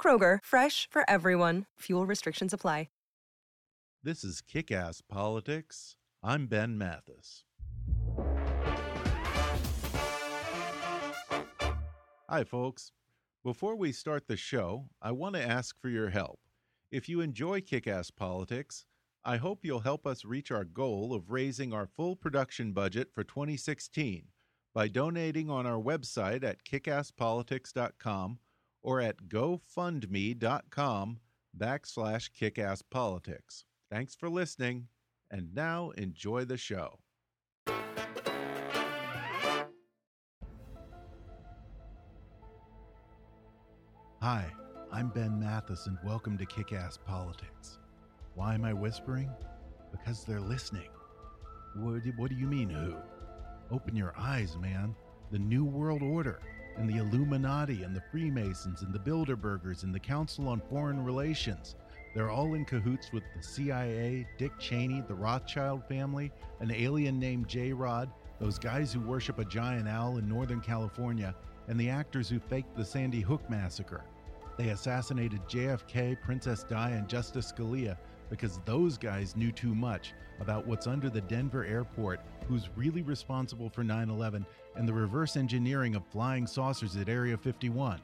Kroger, fresh for everyone. Fuel restrictions apply. This is Kick Ass Politics. I'm Ben Mathis. Hi, folks. Before we start the show, I want to ask for your help. If you enjoy Kick Ass Politics, I hope you'll help us reach our goal of raising our full production budget for 2016 by donating on our website at kickasspolitics.com or at gofundme.com backslash kickasspolitics. Thanks for listening, and now enjoy the show. Hi, I'm Ben Mathis, and welcome to Kick Ass Politics. Why am I whispering? Because they're listening. What what do you mean, who? Open your eyes, man. The New World Order and the Illuminati and the Freemasons and the Bilderbergers and the Council on Foreign Relations. They're all in cahoots with the CIA, Dick Cheney, the Rothschild family, an alien named J Rod, those guys who worship a giant owl in Northern California, and the actors who faked the Sandy Hook massacre. They assassinated JFK, Princess Di, and Justice Scalia because those guys knew too much about what's under the Denver airport, who's really responsible for 9 11, and the reverse engineering of flying saucers at Area 51.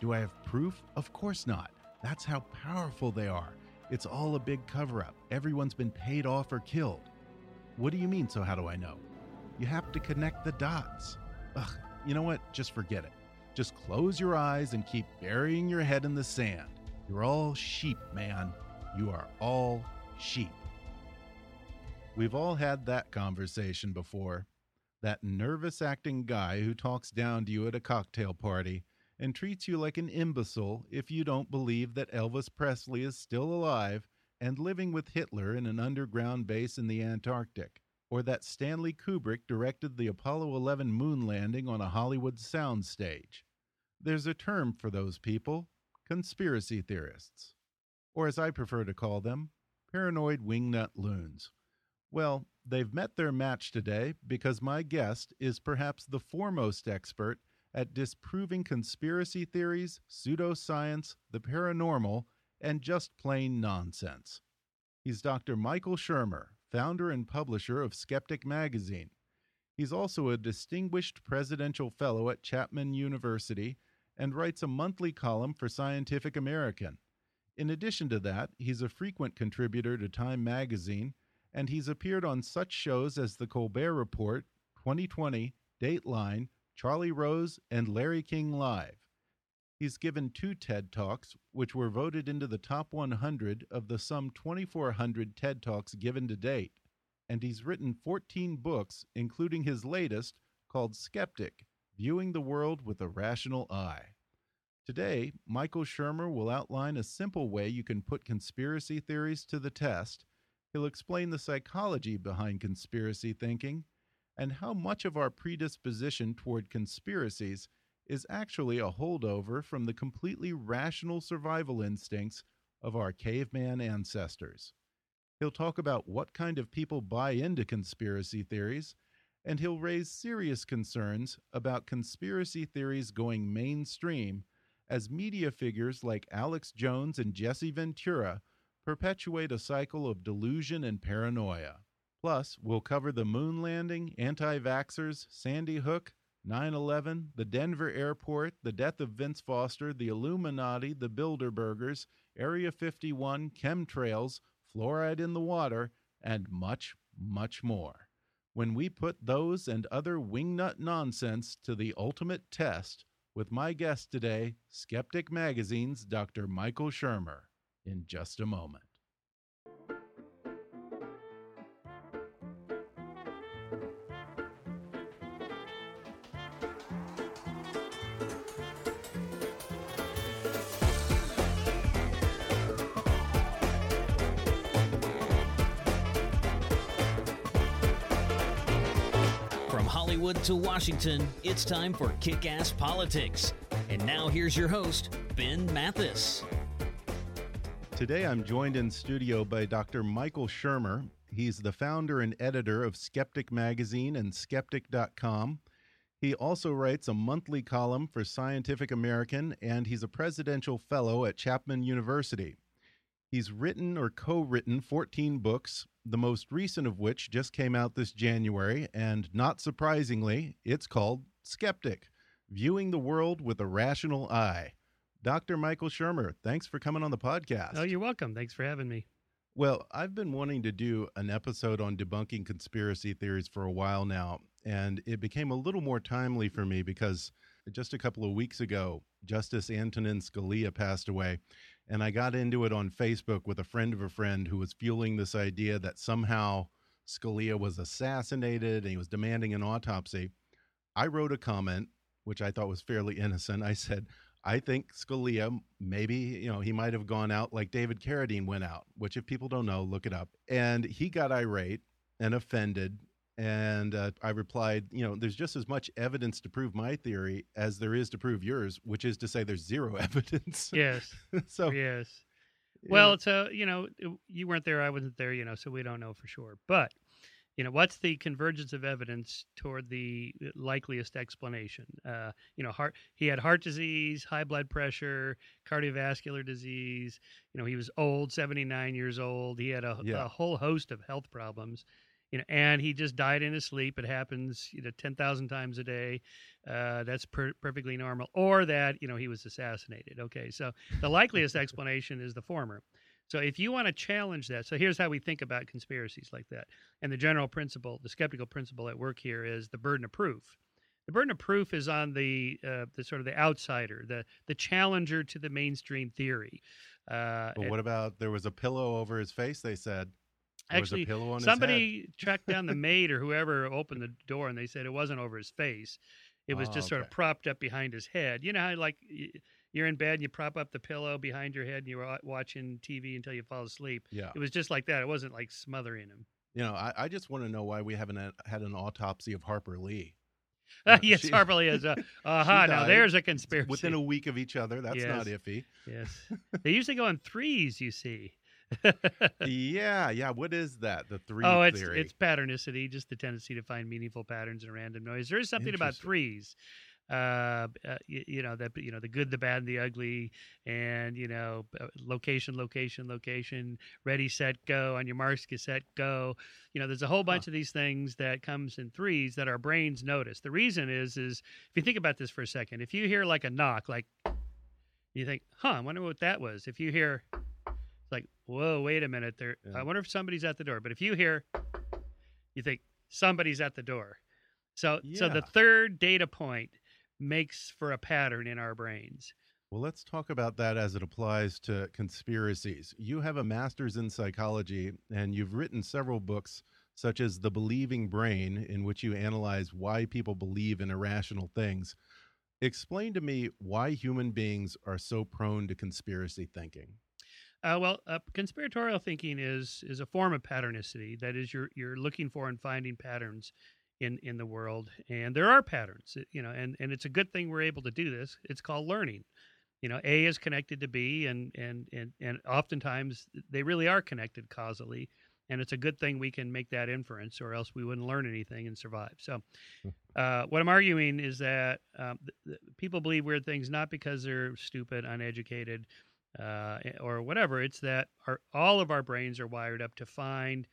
Do I have proof? Of course not. That's how powerful they are. It's all a big cover up. Everyone's been paid off or killed. What do you mean, so how do I know? You have to connect the dots. Ugh, you know what? Just forget it. Just close your eyes and keep burying your head in the sand. You're all sheep, man. You are all sheep. We've all had that conversation before. That nervous acting guy who talks down to you at a cocktail party and treats you like an imbecile if you don't believe that Elvis Presley is still alive and living with Hitler in an underground base in the Antarctic, or that Stanley Kubrick directed the Apollo 11 moon landing on a Hollywood soundstage. There's a term for those people conspiracy theorists, or as I prefer to call them, paranoid wingnut loons. Well, they've met their match today because my guest is perhaps the foremost expert at disproving conspiracy theories, pseudoscience, the paranormal, and just plain nonsense. He's Dr. Michael Shermer, founder and publisher of Skeptic Magazine. He's also a distinguished presidential fellow at Chapman University and writes a monthly column for Scientific American. In addition to that, he's a frequent contributor to Time Magazine, and he's appeared on such shows as The Colbert Report, 2020, Dateline, Charlie Rose, and Larry King Live. He's given two TED Talks, which were voted into the top 100 of the some 2,400 TED Talks given to date. And he's written 14 books, including his latest called Skeptic Viewing the World with a Rational Eye. Today, Michael Shermer will outline a simple way you can put conspiracy theories to the test. He'll explain the psychology behind conspiracy thinking and how much of our predisposition toward conspiracies is actually a holdover from the completely rational survival instincts of our caveman ancestors. He'll talk about what kind of people buy into conspiracy theories, and he'll raise serious concerns about conspiracy theories going mainstream as media figures like Alex Jones and Jesse Ventura perpetuate a cycle of delusion and paranoia. Plus, we'll cover the moon landing, anti vaxxers, Sandy Hook, 9 11, the Denver airport, the death of Vince Foster, the Illuminati, the Bilderbergers, Area 51, chemtrails, fluoride in the water, and much, much more. When we put those and other wingnut nonsense to the ultimate test, with my guest today, Skeptic Magazine's Dr. Michael Shermer, in just a moment. From Hollywood to Washington, it's time for Kick Ass Politics. And now here's your host, Ben Mathis. Today I'm joined in studio by Dr. Michael Shermer. He's the founder and editor of Skeptic Magazine and Skeptic.com. He also writes a monthly column for Scientific American, and he's a presidential fellow at Chapman University. He's written or co written 14 books, the most recent of which just came out this January, and not surprisingly, it's called Skeptic Viewing the World with a Rational Eye. Dr. Michael Shermer, thanks for coming on the podcast. Oh, you're welcome. Thanks for having me. Well, I've been wanting to do an episode on debunking conspiracy theories for a while now, and it became a little more timely for me because just a couple of weeks ago, Justice Antonin Scalia passed away, and I got into it on Facebook with a friend of a friend who was fueling this idea that somehow Scalia was assassinated and he was demanding an autopsy. I wrote a comment, which I thought was fairly innocent. I said, I think Scalia, maybe, you know, he might have gone out like David Carradine went out, which if people don't know, look it up. And he got irate and offended. And uh, I replied, you know, there's just as much evidence to prove my theory as there is to prove yours, which is to say there's zero evidence. Yes. so, yes. Well, know, it's a you know you weren't there, I wasn't there, you know, so we don't know for sure. But you know, what's the convergence of evidence toward the likeliest explanation? Uh, you know, heart. He had heart disease, high blood pressure, cardiovascular disease. You know, he was old, seventy nine years old. He had a, Yeah. a whole host of health problems. You know, and he just died in his sleep. It happens, you know, ten thousand times a day. Uh, that's per- perfectly normal. Or that you know he was assassinated. Okay, so the likeliest explanation is the former. So if you want to challenge that, so here's how we think about conspiracies like that. And the general principle, the skeptical principle at work here is the burden of proof. The burden of proof is on the uh, the sort of the outsider, the the challenger to the mainstream theory. Uh, but what about there was a pillow over his face? They said there was actually, a pillow on his head. somebody tracked down the maid or whoever opened the door, and they said it wasn't over his face. It was Oh, just sort of propped up behind his head. You know how like you're in bed and you prop up the pillow behind your head and you're watching TV until you fall asleep. Yeah. It was just like that. It wasn't like smothering him. You know, I, I just want to know why we haven't had- an autopsy of Harper Lee. Yeah, yes, she- Harper Lee is. Uh, aha, now there's a conspiracy. Within a week of each other. That's not iffy. yes, they usually go in threes. You see. yeah, yeah. What is that? The three oh, it's theory. it's patternicity, just the tendency to find meaningful patterns in random noise. There is something about threes. Uh, uh, you, you know that you know the good, the bad, and the ugly, and you know location, location, location. Ready, set, go. On your marks, get set, go. You know, there's a whole bunch of these things that comes in threes that our brains notice. The reason is, is if you think about this for a second, if you hear like a knock, like you think, huh, I wonder what that was. If you hear, it's like, whoa, wait a minute, there. Yeah. I wonder if somebody's at the door. But if you hear, you think somebody's at the door. So, so the third data point makes for a pattern in our brains. Well, let's talk about that as it applies to conspiracies. You have a master's in psychology, and you've written several books, such as The Believing Brain, in which you analyze why people believe in irrational things. Explain to me why human beings are so prone to conspiracy thinking. Uh, well, uh, conspiratorial thinking is is a form of patternicity. That is, you're you're looking for and finding patterns in in the world, and there are patterns. You know, and and it's a good thing we're able to do this. It's called learning. You know, A is connected to B, and and and and oftentimes they really are connected causally. And it's a good thing we can make that inference, or else we wouldn't learn anything and survive. So, uh, what I'm arguing is that um, th- th- people believe weird things not because they're stupid, uneducated, uh, or whatever. It's that our, all of our brains are wired up to find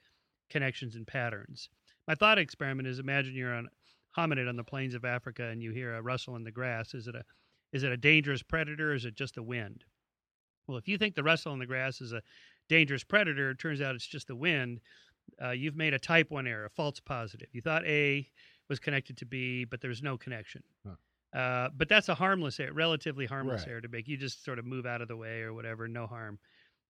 connections and patterns. My thought experiment is: imagine you're on hominid on the plains of Africa and you hear a rustle in the grass. Is it a is it a dangerous predator? or Is it just the wind? Well, if you think the rustle in the grass is a dangerous predator, it turns out it's just the wind. Uh, you've made a type one error, a false positive. You thought A was connected to B, but there's no connection. Huh. Uh, but that's a harmless error, relatively harmless Right. error to make. You just sort of move out of the way or whatever, no harm.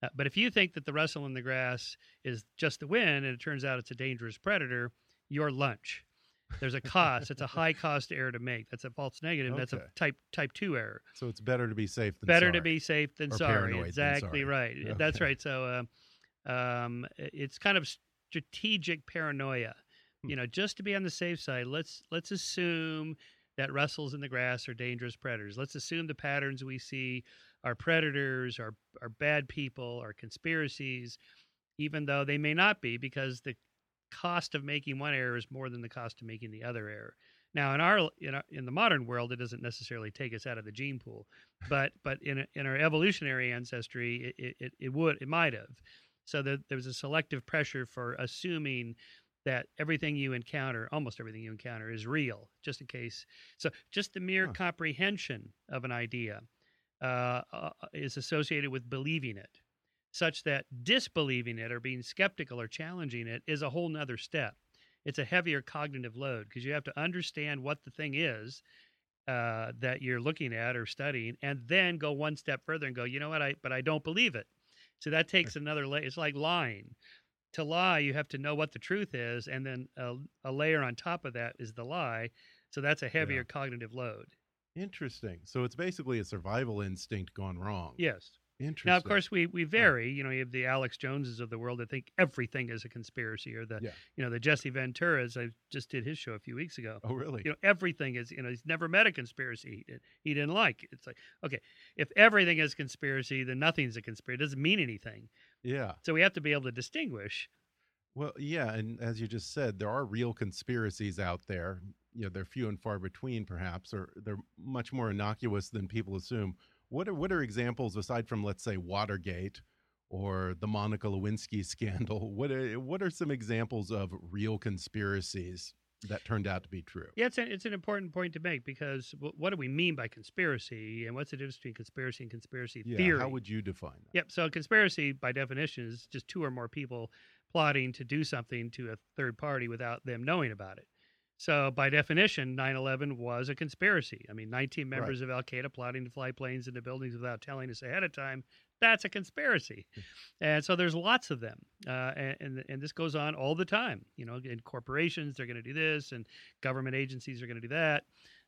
Uh, but if you think that the rustle in the grass is just the wind and it turns out it's a dangerous predator, your lunch. There's a cost. it's a high cost error to make. That's a false negative. That's a type type two error. So it's better to be safe than Better to sorry. be safe than Or sorry. paranoid than exactly sorry. right. That's right. So um, um, it's kind of strategic paranoia. Hmm. You know, just to be on the safe side, let's let's assume that rustles in the grass are dangerous predators. Let's assume the patterns we see are predators, are are bad people, are conspiracies, even though they may not be, because the cost of making one error is more than the cost of making the other error. Now, in our in, our, in the modern world, it doesn't necessarily take us out of the gene pool, but but in a, in our evolutionary ancestry, it, it, it would it might have. So that there was a selective pressure for assuming that everything you encounter, almost everything you encounter, is real, just in case. So just the mere Huh. comprehension of an idea uh, uh, is associated with believing it, such that disbelieving it or being skeptical or challenging it is a whole nother step. It's a heavier cognitive load because you have to understand what the thing is uh, that you're looking at or studying, and then go one step further and go, you know what, I but I don't believe it. So that takes another layer. It's like lying. To lie, you have to know what the truth is, and then a, a layer on top of that is the lie. So that's a heavier cognitive load. Interesting. So it's basically a survival instinct gone wrong. Yes. Interesting. Now, of course, we we vary. You know, you have the Alex Joneses of the world that think everything is a conspiracy, or the Yeah. you know the Jesse Venturas. I just did his show a few weeks ago. Oh, really? You know, everything is. You know, he's never met a conspiracy he, did, he didn't like. It's like, okay, if everything is conspiracy, then nothing's a conspiracy. It doesn't mean anything. yeah. So we have to be able to distinguish. Well, yeah, and as you just said, there are real conspiracies out there. You know, they're few and far between, perhaps, or they're much more innocuous than people assume. What are what are examples aside from, let's say, Watergate or the Monica Lewinsky scandal? What are, what are some examples of real conspiracies that turned out to be true? Yeah, it's an, it's an important point to make because what do we mean by conspiracy, and what's the difference between conspiracy and conspiracy Yeah, theory? how would you define that? Yep. So conspiracy, by definition, is just two or more people plotting to do something to a third party without them knowing about it. So, by definition, 9 11 was a conspiracy. I mean, 19 members of Al Qaeda plotting to fly planes into buildings without telling us ahead of time. That's a conspiracy. and so there's lots of them. Uh, and, and, and this goes on all the time. You know, in corporations, they're going to do this, and government agencies are going to do that.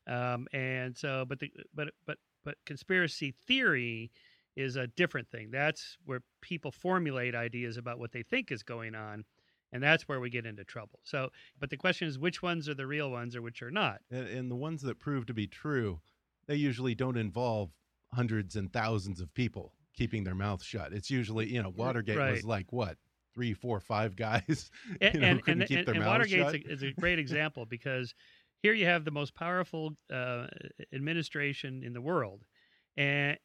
Um, and so, but, the, but, but, but conspiracy theory is a different thing. That's where people formulate ideas about what they think is going on. And that's where we get into trouble. So, but the question is which ones are the real ones or which are not? And, and the ones that prove to be true, they usually don't involve hundreds and thousands of people keeping their mouth shut. It's usually, you know, Watergate was like what three, four, five guys, And, you know, and, couldn't and, keep and, their and mouths Watergate is a great example because here you have the most powerful uh, administration in the world. And,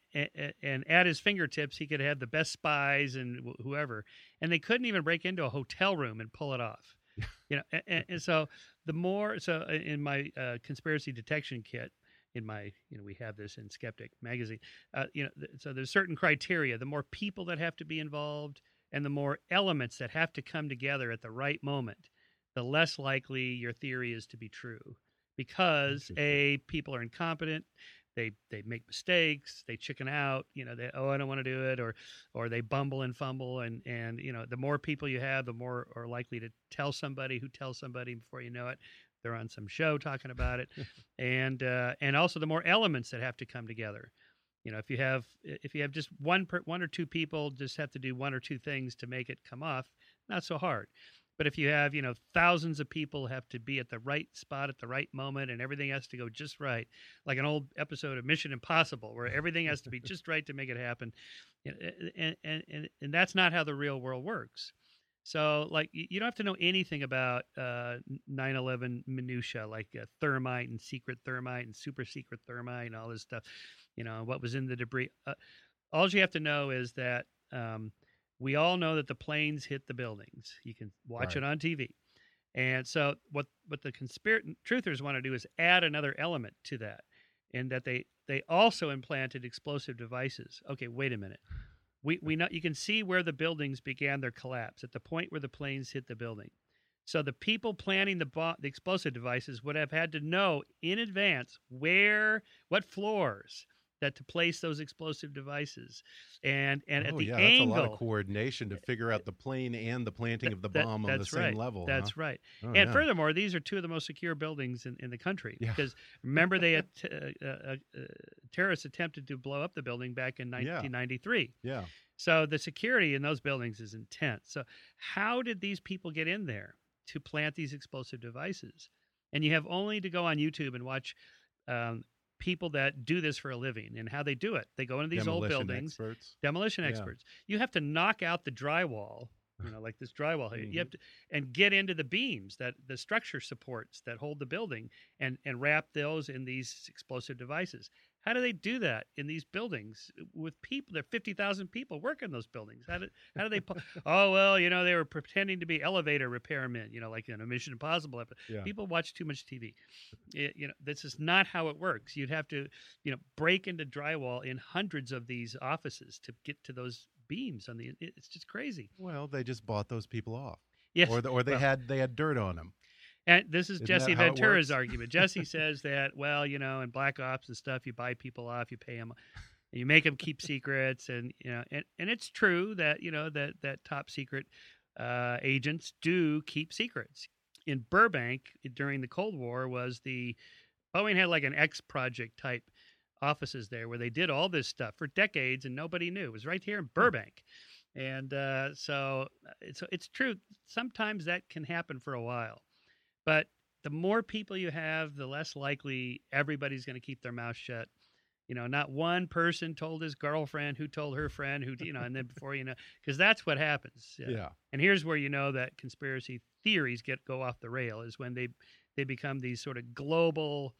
and at his fingertips, he could have the best spies and whoever, and they couldn't even break into a hotel room and pull it off. you know, and, and so the more so in my uh, conspiracy detection kit, in my you know we have this in Skeptic magazine. Uh, you know, th- so there's certain criteria. The more people that have to be involved, and the more elements that have to come together at the right moment, the less likely your theory is to be true. Because a people are incompetent, they they make mistakes, they chicken out. You know, they oh I don't want to do it, or or they bumble and fumble, and and you know the more people you have, the more are likely to tell somebody who tells somebody before you know it. They're on some show talking about it, and uh, and also the more elements that have to come together. You know, if you have if you have just one per, one or two people just have to do one or two things to make it come off, not so hard. But if you have, you know, thousands of people have to be at the right spot at the right moment and everything has to go just right, like an old episode of Mission Impossible where everything has to be just right to make it happen. And, and, and, and that's not how the real world works. So, like, you don't have to know anything about uh, 9/11 minutia, like uh, thermite and secret thermite and super secret thermite and all this stuff. You know what was in the debris. Uh, all you have to know is that um, we all know that the planes hit the buildings. You can watch Right. it on TV. And so, what what the conspiracy truthers want to do is add another element to that, in that they they also implanted explosive devices. Okay, wait a minute. we we know you can see where the buildings began their collapse at the point where the planes hit the building. So the people planning the bomb, the explosive devices would have had to know in advance where, what floors that to place those explosive devices, and and at oh, the yeah, angle. that's a lot of coordination to figure out the plane and the planting of the that- bomb on the same right. level. That's huh? right. Oh, and yeah. furthermore, these are two of the most secure buildings in, in the country Yeah. because remember they had t- uh, uh, uh, terrorists attempted to blow up the building back in 1993. yeah, So the security in those buildings is intense. So how did these people get in there to plant these explosive devices? And you have only to go on YouTube and watch um, people that do this for a living and how they do it. They go into these old buildings, experts. demolition Yeah. experts. You have to knock out the drywall, you know, like this drywall here. You have mm-hmm. to and get into the beams that the structure supports that hold the building and and wrap those in these explosive devices. How do they do that in these buildings with people? There are fifty thousand people working those buildings. How do how do they? oh well, you know they were pretending to be elevator repairmen. You know, like in a Mission Impossible episode. Yeah. People watch too much TV. It- you know, this is not how it works. You'd have to, you know, break into drywall in hundreds of these offices to get to those beams on the. It's just crazy. Well, they just bought those people off, Yes, or the, or they well, had they had dirt on them. And this is Isn't Jesse that how it Ventura's argument. Jesse says that, well, you know, in black ops and stuff, you buy people off, you pay them, you make them keep secrets, and you know, and, and it's true that you know that that top secret uh, agents do keep secrets. In Burbank during the Cold War was the Boeing had like an X project type offices there where they did all this stuff for decades and nobody knew. It was right here in Burbank. And uh, so it's it's true. Sometimes that can happen for a while, but the more people you have, the less likely everybody's going to keep their mouth shut. You know, not one person told his girlfriend who told her friend who, you know, and then before you know, because that's what happens. Yeah. And here's where you know that conspiracy theories get go off the rail is when they they become these sort of global,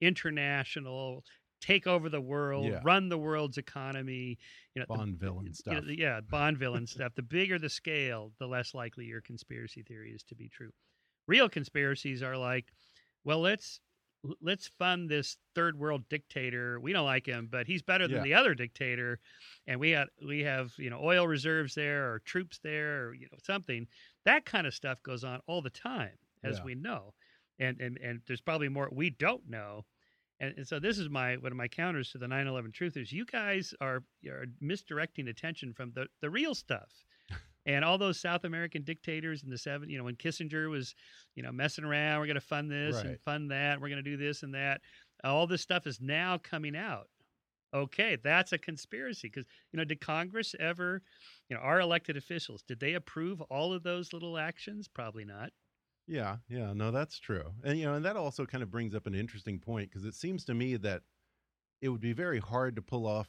international, take over the world, Yeah. run the world's economy. You know, the- Bond villain you know, stuff. yeah, Bond villain stuff. The bigger the scale, the less likely your conspiracy theory is to be true. Real conspiracies are like, well, let's let's fund this third world dictator. We don't like him, but he's better than Yeah. the other dictator, and we got we have you know oil reserves there or troops there or you know something. That kind of stuff goes on all the time, as Yeah. we know, and and and there's probably more we don't know. And, and so this is my one of my counters to the 9/11 truthers. You guys are are misdirecting attention from the the real stuff. And all those South American dictators in the seven, you know, when Kissinger was, you know, messing around, we're going to fund this and fund that, we're going to do this and that. All this stuff is now coming out. Okay, that's a conspiracy because you know, did Congress ever, you know, our elected officials, did they approve all of those little actions? Probably not. Yeah, yeah, no, that's true. And you know, and that also kind of brings up an interesting point because it seems to me that it would be very hard to pull off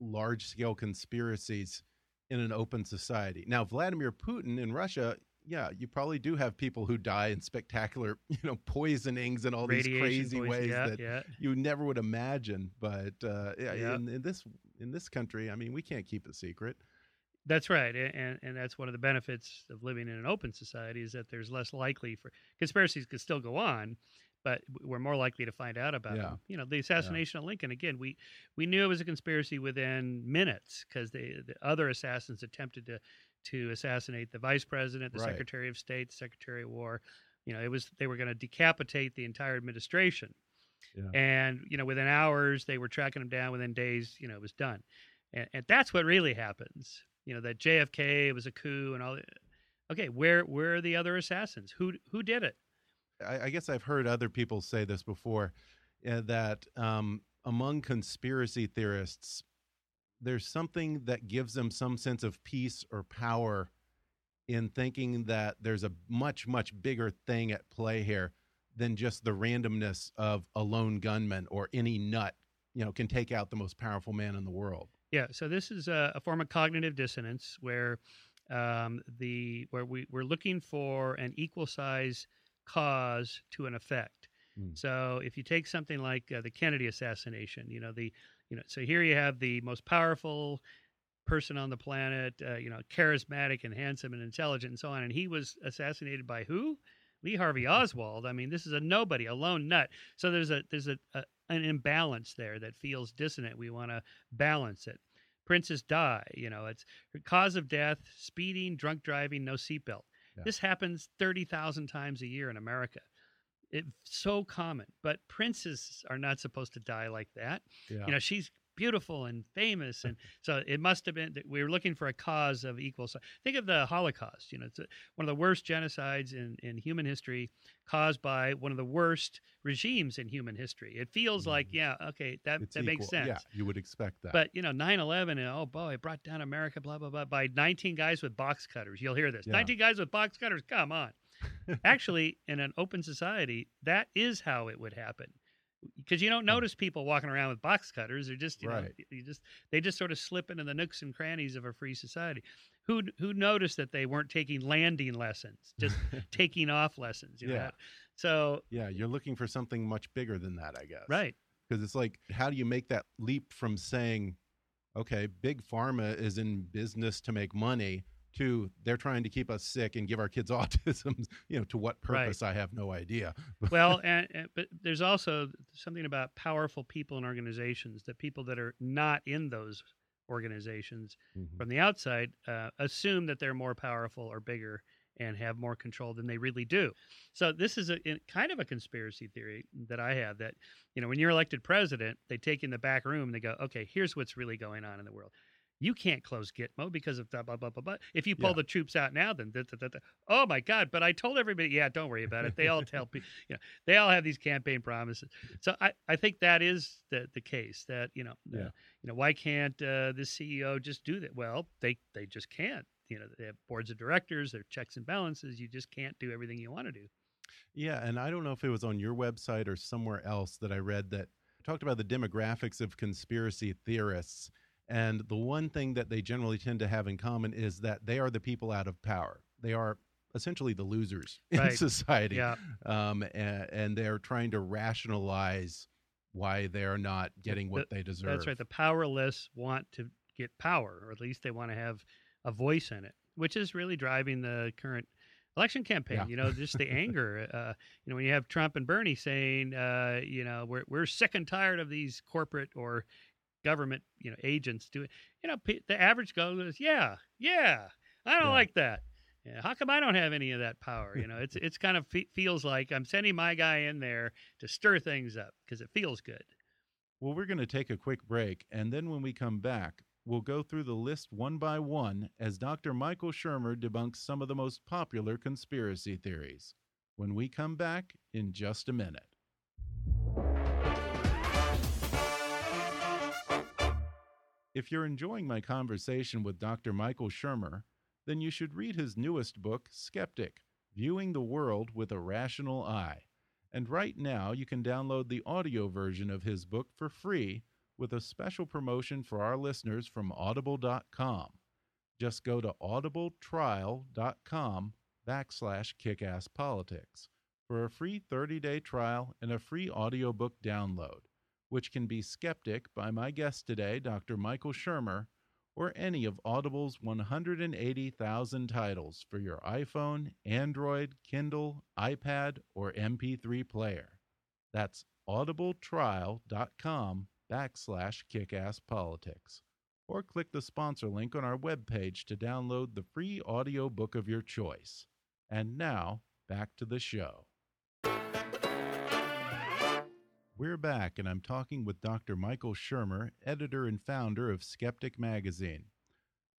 large scale conspiracies in an open society. Now, Vladimir Putin in Russia, yeah, you probably do have people who die in spectacular, you know, poisonings and all these crazy poison- ways yeah, that yeah. you never would imagine. But uh, yeah, Yeah. in, in this in this country, I mean, we can't keep it secret. That's right, and and that's one of the benefits of living in an open society is that there's less likely for conspiracies could still go on, but we're more likely to find out about Yeah. them. You know, the assassination of Lincoln again. We we knew it was a conspiracy within minutes because the the other assassins attempted to to assassinate the vice president, the Right. secretary of state, the secretary of war. You know, it was they were going to decapitate the entire administration. Yeah. And you know, within hours they were tracking him down. Within days, you know, it was done. And, and that's what really happens. You know, that JFK was a coup and all. Okay, where where are the other assassins? Who who did it? I, I guess I've heard other people say this before uh, that um, among conspiracy theorists, there's something that gives them some sense of peace or power in thinking that there's a much, much bigger thing at play here than just the randomness of a lone gunman or any nut, you know, can take out the most powerful man in the world. Yeah, so this is a, a form of cognitive dissonance where um, the where we we're looking for an equal size cause to an effect. Mm. So if you take something like uh, the Kennedy assassination, you know the you know so here you have the most powerful person on the planet, uh, you know, charismatic and handsome and intelligent and so on, and he was assassinated by who? Lee Harvey Oswald. I mean, this is a nobody, a lone nut. So there's a there's a, a an imbalance there that feels dissonant. We want to balance it. Princess Di. You know, it's cause of death: speeding, drunk driving, no seatbelt. Yeah. This happens thirty thousand times a year in America. It's so common, but princes are not supposed to die like that. Yeah. You know, she's beautiful and famous, and so it must have been that we were looking for a cause of equal. si- Think of the Holocaust. You know, it's a, one of the worst genocides in in human history, caused by one of the worst regimes in human history. It feels like, Mhm. yeah, okay, that It's that makes sense. Yeah, you would expect that. But you know, 9/11, and oh boy, it brought down America, blah blah blah, by 19 guys with box cutters. You'll hear this: Yeah. 19 guys with box cutters. Come on. Actually, in an open society, that is how it would happen, because you don't notice people walking around with box cutters. They're just, you know, Right. you just they just sort of slip into the nooks and crannies of a free society. Who who noticed that they weren't taking landing lessons, just taking off lessons? You know? Yeah. So yeah, you're looking for something much bigger than that, I guess. right. Because it's like, how do you make that leap from saying, okay, big pharma is in business to make money, to they're trying to keep us sick and give our kids autism? You know, to what Right. purpose? I have no idea. well, and, and but there's also something about powerful people and organizations that people that are not in those organizations Mhm. from the outside uh, assume that they're more powerful or bigger and have more control than they really do. So this is a in- kind of a conspiracy theory that I have that you know when you're elected president, they take you in the back room and they go, okay, here's what's really going on in the world. You can't close Gitmo because of blah blah blah blah blah. If you pull Yeah. the troops out now, then da, da, da, oh my God! But I told everybody, yeah, don't worry about it. They all tell people, you know, they all have these campaign promises. So I, I think that is the the case that you know, uh, Yeah. you know, why can't uh, this CEO just do that? Well, they they just can't. You know, they have boards of directors, their checks and balances. You just can't do everything you want to do. Yeah, and I don't know if it was on your website or somewhere else that I read that talked about the demographics of conspiracy theorists. And the one thing that they generally tend to have in common is that they are the people out of power. They are essentially the losers in Right. society. Yeah. Um, and, and they're trying to rationalize why they're not getting what they deserve. That's right. The powerless want to get power, or at least they want to have a voice in it, which is really driving the current election campaign. Yeah. You know, just the anger. Uh, you know, when you have Trump and Bernie saying, uh, you know, we're we're sick and tired of these corporate or government, you know, agents do it. You know, the average guy goes, yeah, yeah, I don't Yeah. like that. Yeah, how come I don't have any of that power? You know, it's it's kind of fe- feels like I'm sending my guy in there to stir things up because it feels good. Well, we're going to take a quick break, and then when we come back, we'll go through the list one by one as Dr. Michael Shermer debunks some of the most popular conspiracy theories. When we come back in just a minute. If you're enjoying my conversation with Dr. Michael Shermer, then you should read his newest book, Skeptic Viewing the World with a Rational Eye. And right now, you can download the audio version of his book for free with a special promotion for our listeners from audible.com. Just go to audibletrial.com backslash kickasspolitics for a free 30-day trial and a free audiobook download, which can be Skeptic by my guest today, Dr. Michael Shermer, or any of Audible's 180,000 titles for your iPhone, Android, Kindle, iPad, or MP3 player. That's audibletrial.com backslash kickasspolitics. Or click the sponsor link on our webpage to download the free audio book of your choice. And now, back to the show. We're back, and I'm talking with Dr. Michael Shermer, editor and founder of Skeptic Magazine.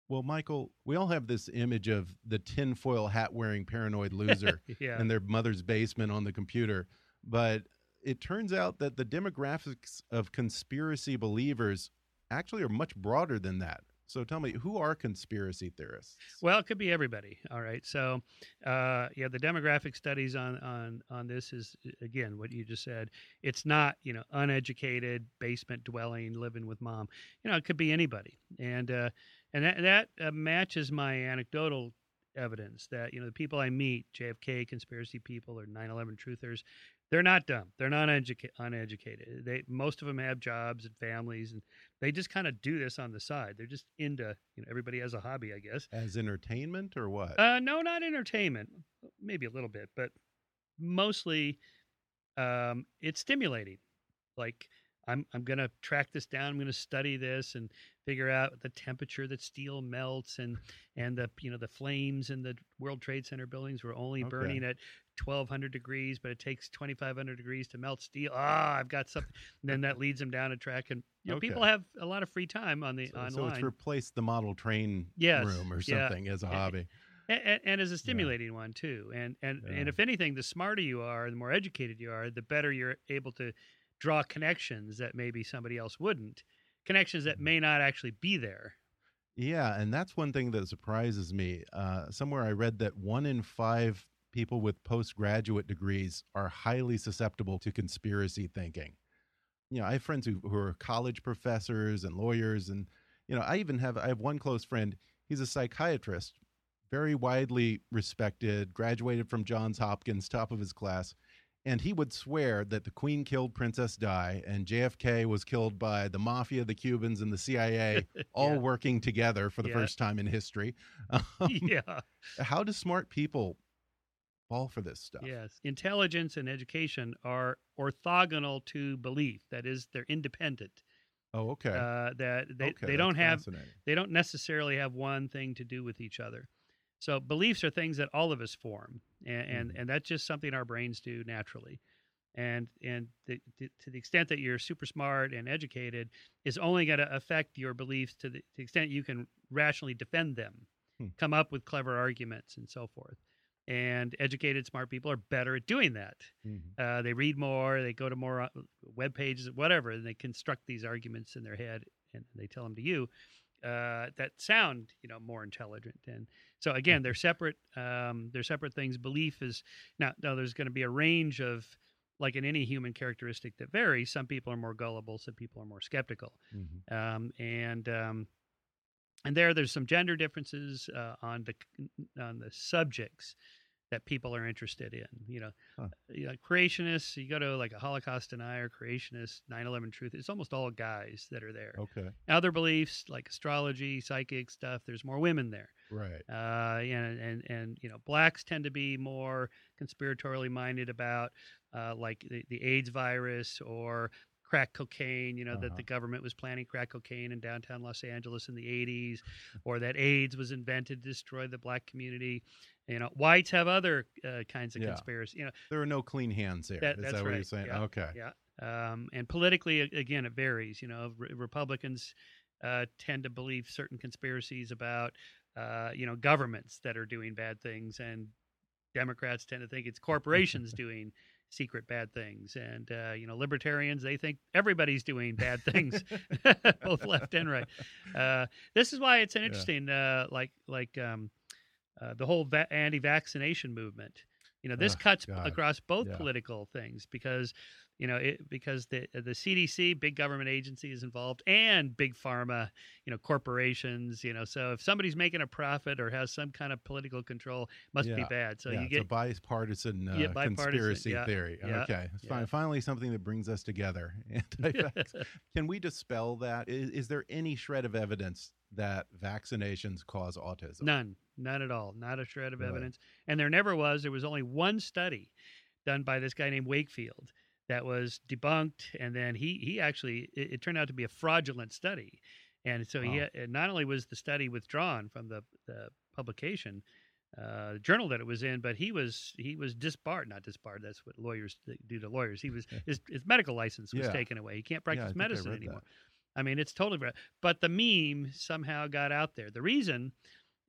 Well, Michael, we all have this image of the tinfoil hat wearing paranoid loser yeah. in their mother's basement on the computer. But it turns out that the demographics of conspiracy believers actually are much broader than that. So tell me, who are conspiracy theorists? Well, it could be everybody. All right. So, uh, yeah, the demographic studies on on on this is again what you just said. It's not you know uneducated basement dwelling living with mom. You know, it could be anybody, and uh, and that that uh, matches my anecdotal evidence that you know the people I meet, JFK conspiracy people or 9/11 truthers, they're not dumb. They're not educa- uneducated. They most of them have jobs and families, and they just kind of do this on the side. They're just into you know everybody has a hobby, I guess. As entertainment or what? Uh, no, not entertainment. Maybe a little bit, but mostly um, it's stimulating. Like I'm, I'm going to track this down. I'm going to study this, and figure out the temperature that steel melts and and the you know the flames in the World Trade Center buildings were only Okay. burning at 1200 degrees, but it takes 2500 degrees to melt steel. Ah, I've got something. And then that leads them down a track, and you know, people have a lot of free time on the So, online. so it's replaced the model train Yes, room or yeah. something as a hobby. and, and as a stimulating one too. And and Yeah. and if anything, the smarter you are, the more educated you are, the better you're able to draw connections that maybe somebody else wouldn't. Connections Mm-hmm. that may not actually be there. Yeah, and that's one thing that surprises me. Uh, somewhere I read that one in five people with postgraduate degrees are highly susceptible to conspiracy thinking. You know, I have friends who, who are college professors and lawyers, and you know, I even have I have one close friend. He's a psychiatrist, very widely respected, graduated from Johns Hopkins, top of his class. And he would swear that the Queen killed Princess Di and JFK was killed by the mafia, the Cubans, and the CIA, all Yeah. working together for the Yeah. first time in history. Um, yeah. how do smart people fall for this stuff? Yes. Intelligence and education are orthogonal to belief. That is, they're independent. Oh, okay. Uh, that they, okay, they don't have they don't necessarily have one thing to do with each other. So beliefs are things that all of us form, and and, Mhm. and that's just something our brains do naturally. And and the, to, to the extent that you're super smart and educated, is only going to affect your beliefs to the, to the extent you can rationally defend them, Hmm. come up with clever arguments, and so forth. And educated, smart people are better at doing that. Mhm. Uh, they read more, they go to more uh, web pages, whatever, and they construct these arguments in their head, and they tell them to you uh, that sound, you know, more intelligent. And so again, they're separate. Um, they're separate things. Belief is now. Now, there's going to be a range of, like in any human characteristic that varies. Some people are more gullible. Some people are more skeptical. Mhm. Um, and um, and there, there's some gender differences uh, on the on the subjects that people are interested in. You know, Huh. you know, creationists. You go to like a Holocaust denier, creationist, 9/11 truth. It's almost all guys that are there. Okay. Other beliefs like astrology, psychic stuff. There's more women there. Right. Uh, and and and you know, blacks tend to be more conspiratorially minded about uh, like the, the AIDS virus or crack cocaine. You know that Uh-huh. the government was planning crack cocaine in downtown Los Angeles in the 80s, or that AIDS was invented to destroy the black community. You know, whites have other uh, kinds of Yeah. conspiracy. You know, There are no clean hands here. that, Is that's that what right. you're saying? Yeah, Okay. Yeah. Um, and politically, again, it varies. You know, re- Republicans uh, tend to believe certain conspiracies about, uh, you know, governments that are doing bad things, and Democrats tend to think it's corporations doing secret bad things. And uh, you know, libertarians they think everybody's doing bad things, both left and right. Uh, this is why it's an Yeah. interesting, uh, like like um, uh, the whole va- anti-vaccination movement. You know, this cuts God. across both Yeah. political things because, you know, it, because the the CDC, big government agency, is involved, and big pharma, you know, corporations. You know, so if somebody's making a profit or has some kind of political control, must be bad. So yeah, you it's get a bipartisan, uh, Yeah, bipartisan, conspiracy yeah, theory. yeah, okay. yeah. Fi- Finally, something that brings us together. Can we dispel that? Is, is there any shred of evidence that vaccinations cause autism? None, none at all. Not a shred of Really? evidence. And there never was. There was only one study done by this guy named Wakefield that was debunked, and then he he actually it, it turned out to be a fraudulent study, and so he Wow. had, and not only was the study withdrawn from the the publication. Uh, the journal that it was in, but he was he was disbarred, not disbarred. That's what lawyers do to lawyers. He was his, his medical license was Yeah. taken away. He can't Yeah, I practice I medicine that. anymore. I mean, it's totally right. But the meme somehow got out there. The reason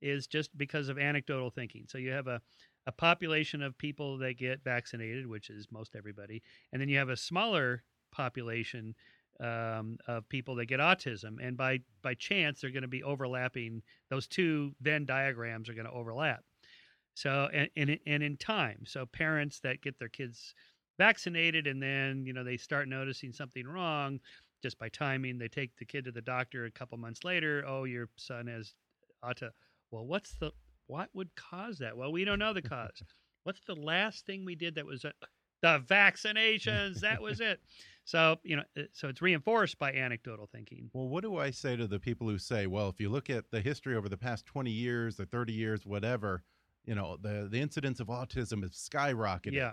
is just because of anecdotal thinking. So you have a, a population of people that get vaccinated, which is most everybody, and then you have a smaller population um, of people that get autism. And by by chance, they're going to be overlapping. Those two Venn diagrams are going to overlap. So and, and and in time, so parents that get their kids vaccinated and then you know they start noticing something wrong just by timing they take the kid to the doctor a couple months later oh your son has auto well what's the what would cause that well we don't know the cause what's the last thing we did that was uh, the vaccinations that was it so you know uh, so it's reinforced by anecdotal thinking Well, what do I say to the people who say, well, if you look at the history over the past 20 years or 30 years, whatever, you know, the, the incidence of autism has skyrocketed. Yeah.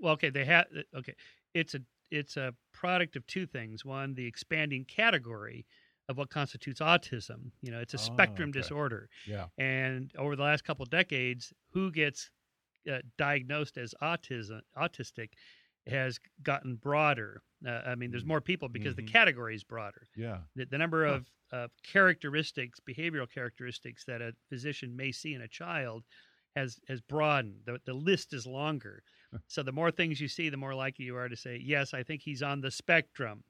Well, okay, they have okay. It's a it's a product of two things. One, the expanding category of what constitutes autism. You know, it's a Oh, spectrum okay. disorder. Yeah. And over the last couple of decades, who gets uh, diagnosed as autism autistic has gotten broader. Uh, I mean, there's Mm. more people because Mhm. the category is broader. Yeah. The, the number Huh. of, of characteristics, behavioral characteristics that a physician may see in a child has has broadened. The, the list is longer. So the more things you see, the more likely you are to say, yes, I think he's on the spectrum.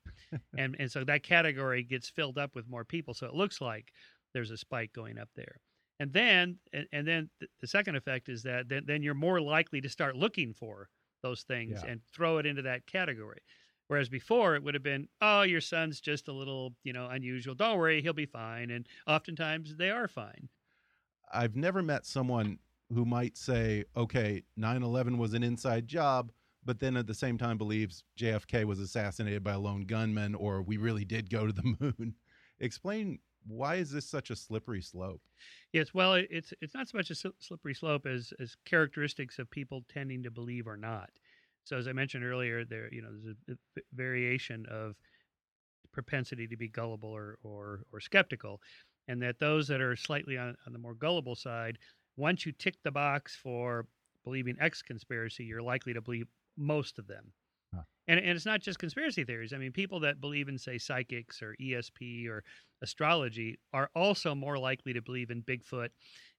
and and so that category gets filled up with more people. So it looks like there's a spike going up there. And then and, and then the second effect is that then, then you're more likely to start looking for those things Yeah. and throw it into that category. Whereas before it would have been, oh, your son's just a little, you know, unusual. Don't worry, he'll be fine. And oftentimes they are fine. I've never met someone who might say, okay, 9 11 was an inside job, but then at the same time believes JFK was assassinated by a lone gunman or we really did go to the moon. Explain why is this such a slippery slope? Yes, well, it's it's not so much a slippery slope as as characteristics of people tending to believe or not. So as I mentioned earlier, there you know there's a variation of propensity to be gullible or or, or skeptical, and that those that are slightly on, on the more gullible side, once you tick the box for believing X conspiracy, you're likely to believe most of them. Huh. And, and it's not just conspiracy theories. I mean, people that believe in, say, psychics or ESP or astrology are also more likely to believe in Bigfoot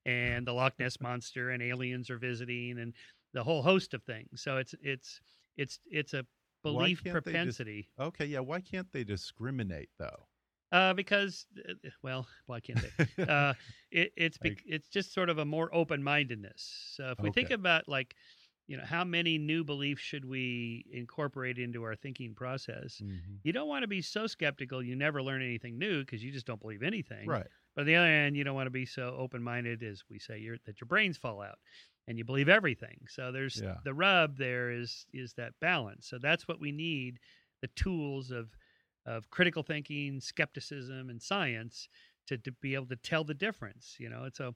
and the Loch Ness monster and aliens are visiting and the whole host of things. So it's it's it's it's a belief propensity. Okay, yeah, why can't they discriminate though? Uh, because, uh, well, why can't they? uh, it, it's Like- it's just sort of a more open mindedness. So if we think about like, you know, how many new beliefs should we incorporate into our thinking process? Mhm. You don't want to be so skeptical you never learn anything new because you just don't believe anything. Right. But on the other hand, you don't want to be so open minded as we say you're, that your brains fall out and you believe everything. So there's Yeah. the rub there is is that balance. So that's what we need the tools of of critical thinking, skepticism, and science to, to be able to tell the difference. You know, it's a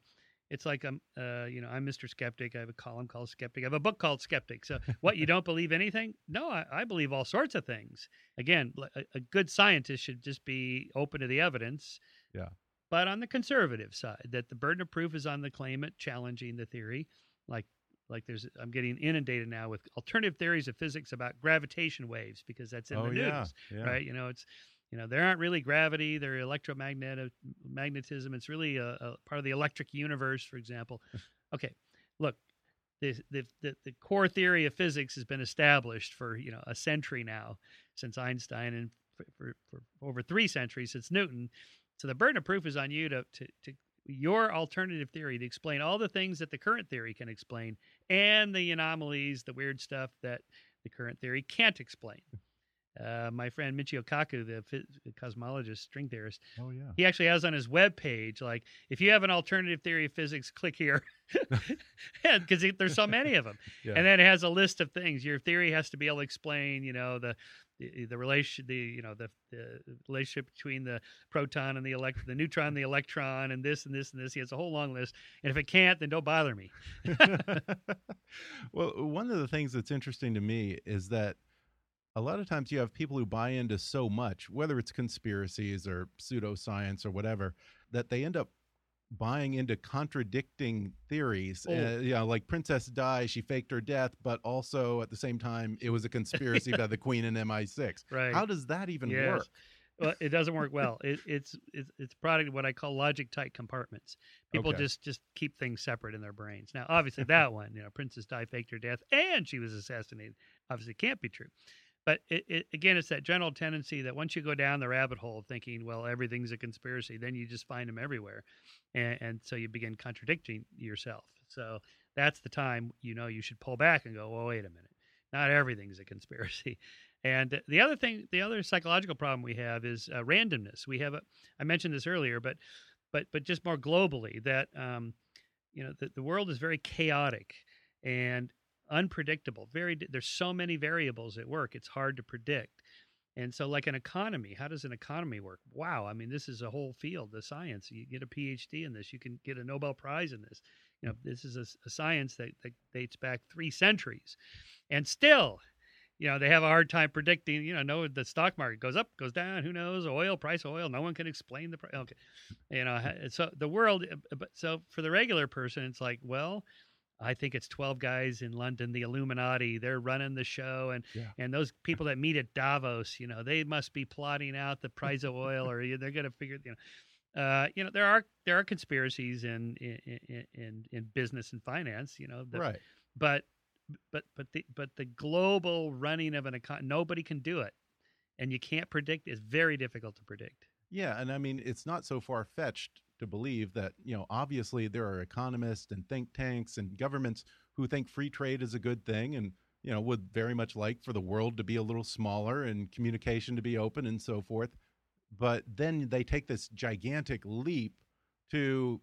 it's like I'm uh, you know I'm Mr. Skeptic. I have a column called Skeptic. I have a book called Skeptic. So what you don't believe anything? No, I, I believe all sorts of things. Again, a good scientist should just be open to the evidence. Yeah. But on the conservative side, that the burden of proof is on the claimant challenging the theory, like like there's I'm getting inundated now with alternative theories of physics about gravitation waves because that's in oh the news yeah, yeah. right? You know, it's you know there aren't really gravity; they're electromagnetic magnetism. It's really a, a part of the electric universe, for example. okay, look, the, the the the core theory of physics has been established for you know a century now, since Einstein, and for, for, for over three centuries since Newton. So the burden of proof is on you to to, to your alternative theory to explain all the things that the current theory can explain and the anomalies, the weird stuff that the current theory can't explain. Uh, my friend Michio Kaku, the phys- cosmologist, string theorist, Oh yeah. he actually has on his webpage like, if you have an alternative theory of physics, click here, because there's so many of them. Yeah. And then it has a list of things. Your theory has to be able to explain, you know, the the, the relation, the you know, the, the relationship between the proton and the elect, the neutron, the electron, and this and this and this. He has a whole long list. And if it can't, then don't bother me. well, one of the things that's interesting to me is that a lot of times you have people who buy into so much, whether it's conspiracies or pseudoscience or whatever, that they end up buying into contradicting theories. Oh. Uh, you know, like Princess Di, she faked her death, but also at the same time, it was a conspiracy by the Queen and MI6. Right. How does that even Yes. work? well, it doesn't work well. It, it's it's it's product of what I call logic tight compartments. People Okay. just just keep things separate in their brains. Now, obviously, that one, you know, Princess Di faked her death and she was assassinated. Obviously, can't be true. But it, it, again, it's that general tendency that once you go down the rabbit hole thinking, well, everything's a conspiracy, then you just find them everywhere, and, and so you begin contradicting yourself. So that's the time you know you should pull back and go, well, wait a minute, not everything's a conspiracy. And the other thing, the other psychological problem we have is uh, randomness. We have a, I mentioned this earlier, but, but, but just more globally that, um, you know, the, the world is very chaotic and unpredictable. Very, there's so many variables at work. It's hard to predict. And so, like an economy, how does an economy work? Wow, I mean, this is a whole field, the science. You get a PhD in this, you can get a Nobel Prize in this. You know, this is a, a science that, that dates back three centuries, and still, you know they have a hard time predicting. You know, no, the stock market goes up, goes down. Who knows? Oil price, oil. No one can explain the price. Okay, you know, so the world. uh, so for the regular person, it's like, well, I think it's twelve guys in London, the Illuminati. They're running the show, and Yeah. and those people that meet at Davos, you know, they must be plotting out the price of oil, or they're going to figure, you know. Uh, you know there are there are conspiracies in in in, in, in business and finance you know right. but but but the but the global running of an economy nobody can do it and you can't predict it's very difficult to predict Yeah, and I mean it's not so far fetched to believe that you know obviously there are economists and think tanks and governments who think free trade is a good thing and you know would very much like for the world to be a little smaller and communication to be open and so forth. But then they take this gigantic leap to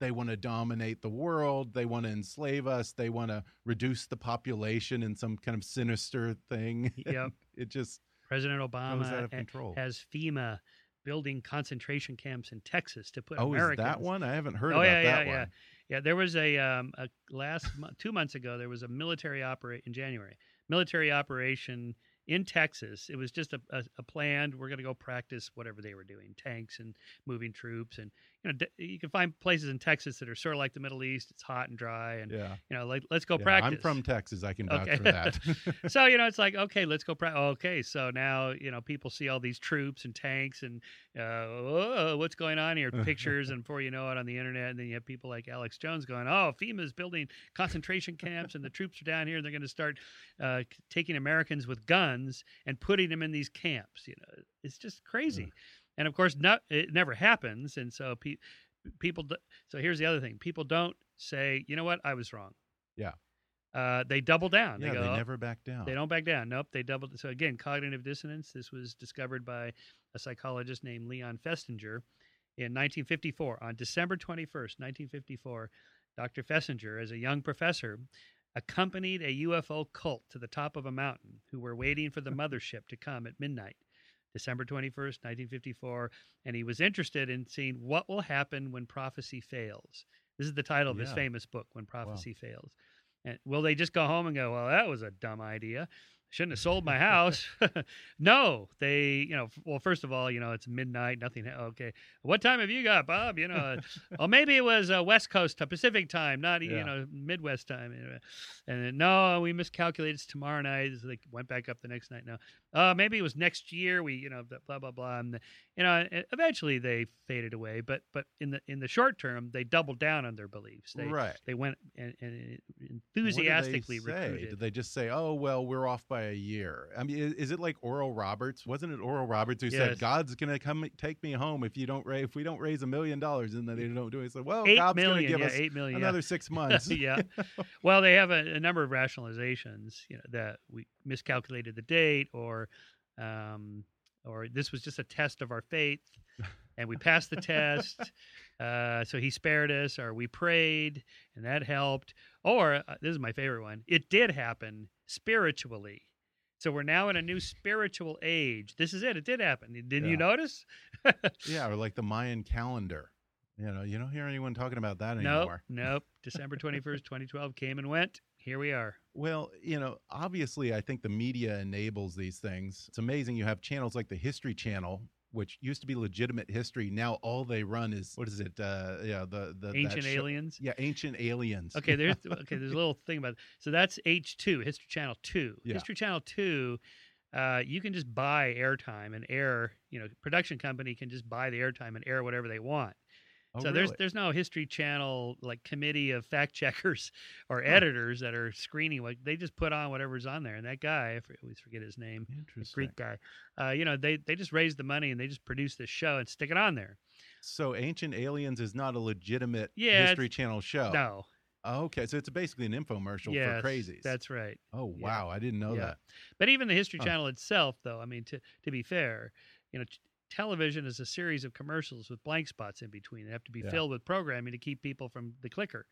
they want to dominate the world, they want to enslave us, they want to reduce the population in some kind of sinister thing. Yep. it just president obama out of control. has fema building concentration camps in texas to put Oh, americans is that one? I haven't heard oh yeah that yeah one. yeah yeah there was a um a last month two months ago there was a military operate in january military operation in Texas. It was just a, a, a planned. We're going to go practice whatever they were doing, tanks and moving troops, and you know you can find places in Texas that are sort of like the Middle East. It's hot and dry, and Yeah. you know like let's go Yeah, practice. I'm from Texas. I can vouch Okay. for that. so you know it's like okay let's go practice okay so now you know people see all these troops and tanks and uh, oh, what's going on here pictures and before you know it on the internet and then you have people like alex jones going oh fema's building concentration camps and the troops are down here and they're going to start uh, taking americans with guns and putting them in these camps you know it's just crazy and of course not, it never happens and so pe- people do, so here's the other thing people don't say you know what i was wrong Yeah. uh, they double down yeah, they they, go "Oh, never back down. they don't back down. Nope, they doubled. So again, cognitive dissonance. This was discovered by a psychologist named Leon Festinger in 1954. On December 21st, 1954, Dr. Festinger, as a young professor, accompanied a UFO cult to the top of a mountain who were waiting for the mothership to come at midnight. December 21st, 1954, and he was interested in seeing what will happen when prophecy fails. This is the title of his famous book, When Prophecy Fails. And will they just go home and go, well, that was a dumb idea? Shouldn't have sold my house. no, they, you know, well, first of all, you know, it's midnight, nothing. Okay. What time have you got, Bob? You know, oh, maybe it was uh, West Coast uh, Pacific time, not, Yeah. you know, Midwest time. And then, no, we miscalculated. It's tomorrow night. So they went back up the next night. No, uh, maybe it was next year. We, you know, blah, blah, blah. And, you know, eventually they faded away. But, but in the, in the short term, they doubled down on their beliefs. They, right. they went and, and did enthusiastically they say? recruited. Did they just say, "Oh, well, we're off by a year"? I mean, is, is it like Oral Roberts? Wasn't it Oral Roberts who Yes. said, "God's going to come take me home if you don't raise if we don't raise a million dollars and then they don't do it"? So, well, eight God's going to give yeah, us eight million, yeah. another six months. yeah. Well, they have a, a number of rationalizations. You know that we miscalculated the date, or, um, or this was just a test of our faith, and we passed the test. Uh, so he spared us, or we prayed, and that helped. Or uh, this is my favorite one. It did happen spiritually. So we're now in a new spiritual age. This is it. It did happen. Didn't you notice? yeah, or like the Mayan calendar. You know, you don't hear anyone talking about that anymore nope. anymore. Nope. December 21st, 2012 came and went. Here we are. Well, you know, obviously, I think the media enables these things. It's amazing you have channels like the History Channel, which used to be legitimate history. Now all they run is what is it? Uh, yeah, the the Ancient aliens. Yeah, ancient aliens. Okay, there's okay. There's a little thing about so that's H two History Channel two. Yeah. History Channel two, uh, you can just buy airtime and air. You know, production company can just buy the airtime and air whatever they want. Oh, so there's really? there's no History Channel like committee of fact checkers or editors that are screening what they just put on whatever's on there. And that guy, I always forget his name. Greek guy. Uh, you know, they they just raise the money and they just produce this show and stick it on there. So ancient aliens is not a legitimate Yeah, History Channel show. No, Oh, okay, so it's basically an infomercial yes, for crazies. That's right. Oh yeah. wow, I didn't know Yeah. that. But even the History Huh. Channel itself, though, I mean, to to be fair, you know, television is a series of commercials with blank spots in between. They have to be Yeah. filled with programming to keep people from the clicker.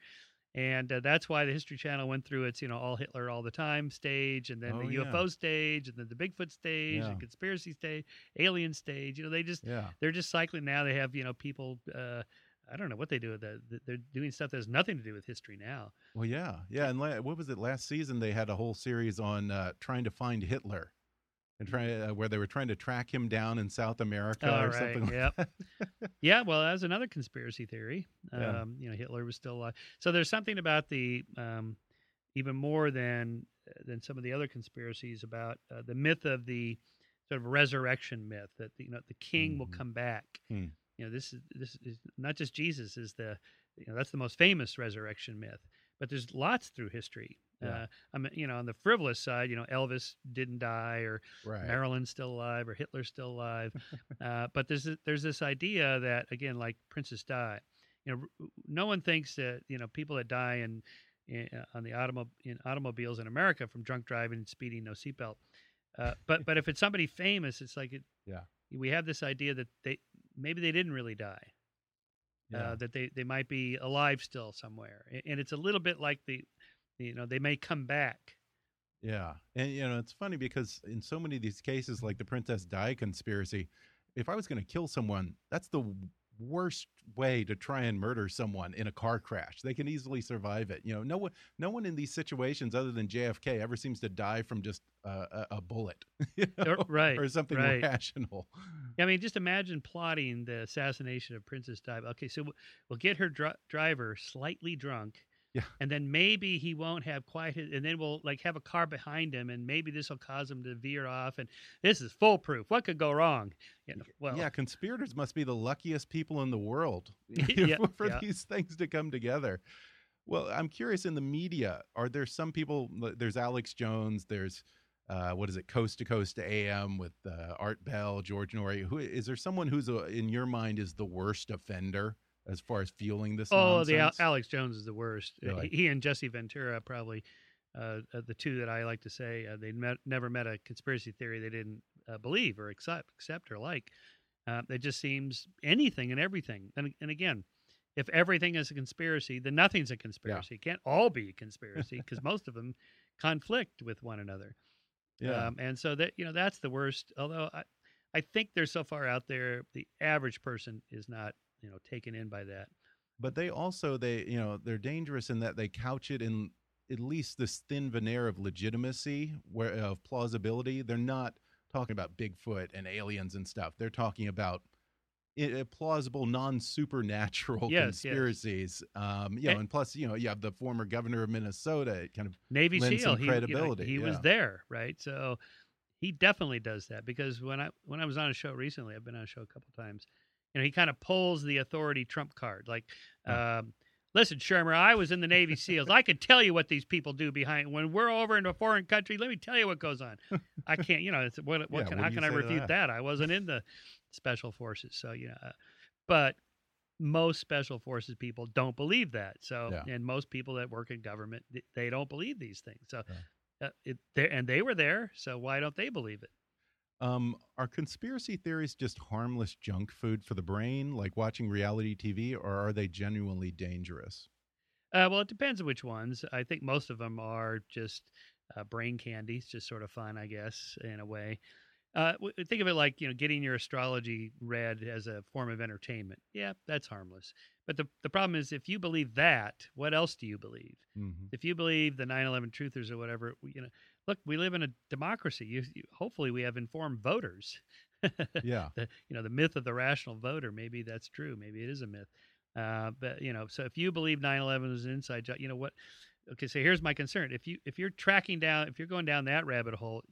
And uh, that's why the History Channel went through its, you know, all Hitler all the time stage, and then Oh, the yeah. UFO stage, and then the Bigfoot stage, Yeah. and conspiracy stage, alien stage. You know, they just Yeah. they're just cycling now. They have you know people uh, I don't know what they do with that. They're doing stuff that has nothing to do with history now. Well, yeah, yeah. And la- what was it last season? They had a whole series on uh, trying to find Hitler and try uh, where they were trying to track him down in South America Oh, or right, something. like yep. that. Yeah, well, that's another conspiracy theory. Yeah. Um, you know, Hitler was still alive. So there's something about the um, even more than than some of the other conspiracies about uh, the myth of the sort of resurrection myth that you know the king will Mhm. come back. Hmm. You know, this is this is not just Jesus is the you know that's the most famous resurrection myth, but there's lots through history. Yeah. Uh, I mean, you know, on the frivolous side, you know, Elvis didn't die, or right. Marilyn's still alive or Hitler's still alive. uh, but there's this- there's this idea that again, like Princess Di, you know, no one thinks that you know people that die in, in on the automo- in automobiles in America from drunk driving and speeding, no seatbelt. Uh, but but if it's somebody famous, it's like it, Yeah. we have this idea that they maybe they didn't really die. Yeah. Uh, that they, they might be alive still somewhere, and it's a little bit like the, you know, they may come back. Yeah. And, you know, it's funny because in so many of these cases, like the Princess Di conspiracy, if I was going to kill someone, that's the worst way to try and murder someone in a car crash. They can easily survive it. You know, no one, no one in these situations other than JFK ever seems to die from just uh, a, a bullet, you know, right, or something right. rational. I mean, just imagine plotting the assassination of Princess Di. Okay, so we'll- get her dri- driver slightly drunk. Yeah. And then maybe he won't have quite his, and then we'll like have a car behind him, and maybe this will cause him to veer off. And this is foolproof. What could go wrong? You know, well, yeah, conspirators must be the luckiest people in the world Yeah, for yeah. these things to come together. Well, I'm curious in the media, are there some people? There's Alex Jones. There's uh, what is it, Coast to Coast to AM with uh, Art Bell, George Noory. Who is there? Someone who's a, in your mind is the worst offender as far as fueling this? Oh, the Al- Alex Jones is the worst. Really? He, he and Jesse Ventura probably uh, uh, the two that I like to say. Uh, they met, never met a conspiracy theory they didn't uh, believe or accept, accept or like. Uh, it just seems anything and everything. And and again, if everything is a conspiracy, then nothing's a conspiracy. It can't all be a conspiracy because most of them conflict with one another. yeah. Um, and so that you know that's the worst. Although I, I think they're so far out there, the average person is not you know taken in by that. but they also they you know they're dangerous in that they couch it in at least this thin veneer of legitimacy where of plausibility they're not talking about bigfoot and aliens and stuff they're talking about uh, plausible non-supernatural Yes, yes. conspiracies um you know And- and plus you know you have the former governor of minnesota it kind of Navy SEAL. some he, you know, credibility, he was there, right? So he definitely does that because when I when I was on a show recently, I've been on a show a couple times. You know, he kind of pulls the authority trump card, like, um, "Listen, Shermer, I was in the Navy SEALs. I can tell you what these people do behind when we're over in a foreign country. Let me tell you what goes on. I can't, you know, it's, what, what Yeah, can, how can I refute that? that? I wasn't in the special forces, so you know, uh, but most special forces people don't believe that. So, Yeah. and most people that work in government, they don't believe these things. So, uh, it, and they were there. So why don't they believe it? Um are conspiracy theories just harmless junk food for the brain like watching reality tv or are they genuinely dangerous Uh, well, it depends on which ones. I think most of them are just uh, brain candies, just sort of fun, I guess, in a way. Uh, think of it like you know getting your astrology read as a form of entertainment. Yeah, that's harmless. But the the problem is if you believe that, what else do you believe? mm-hmm. if you believe the 9/11 truthers or whatever, you know, look, we live in a democracy. You, you, hopefully, we have informed voters. yeah the, you know, the myth of the rational voter. Maybe that's true. Maybe it is a myth. Uh, but you know, so if you believe 9/11 was an inside job, you know what? Okay, so here's my concern. If you if you're tracking down, if you're going down that rabbit hole,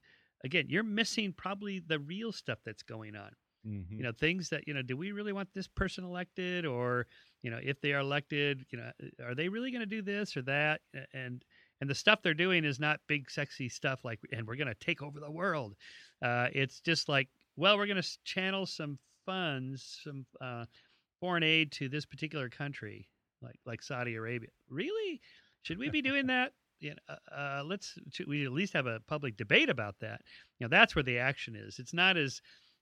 again, you're missing probably the real stuff that's going on mm-hmm. you know things that you know do we really want this person elected or you know if they are elected you know are they really going to do this or that and and the stuff they're doing is not big sexy stuff like and we're going to take over the world. Uh, it's just like well we're going to channel some funds some uh, foreign aid to this particular country like like saudi arabia. Really? Should we be doing that? You know, uh, uh, let's we at least have a public debate about that? You know that's where the action is. It's not as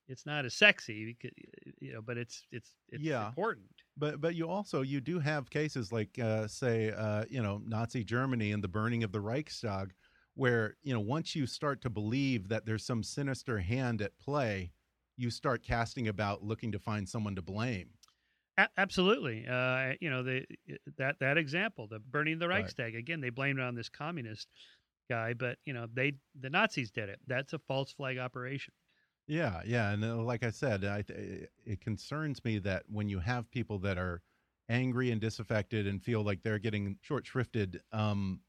it's not as sexy because, you know but it's it's it's Yeah. important But but you also you do have cases like uh, say uh, you know Nazi Germany and the burning of the Reichstag, where you know once you start to believe that there's some sinister hand at play, you start casting about looking to find someone to blame. A- absolutely. Uh, you know, the that that example, the burning of the Right. Reichstag. Again, they blamed it on this communist guy, but you know, they the Nazis did it. That's a false flag operation. Yeah, yeah, and uh, like I said, I, th- it concerns me that when you have people that are angry and disaffected and feel like they're getting short shrifted, um,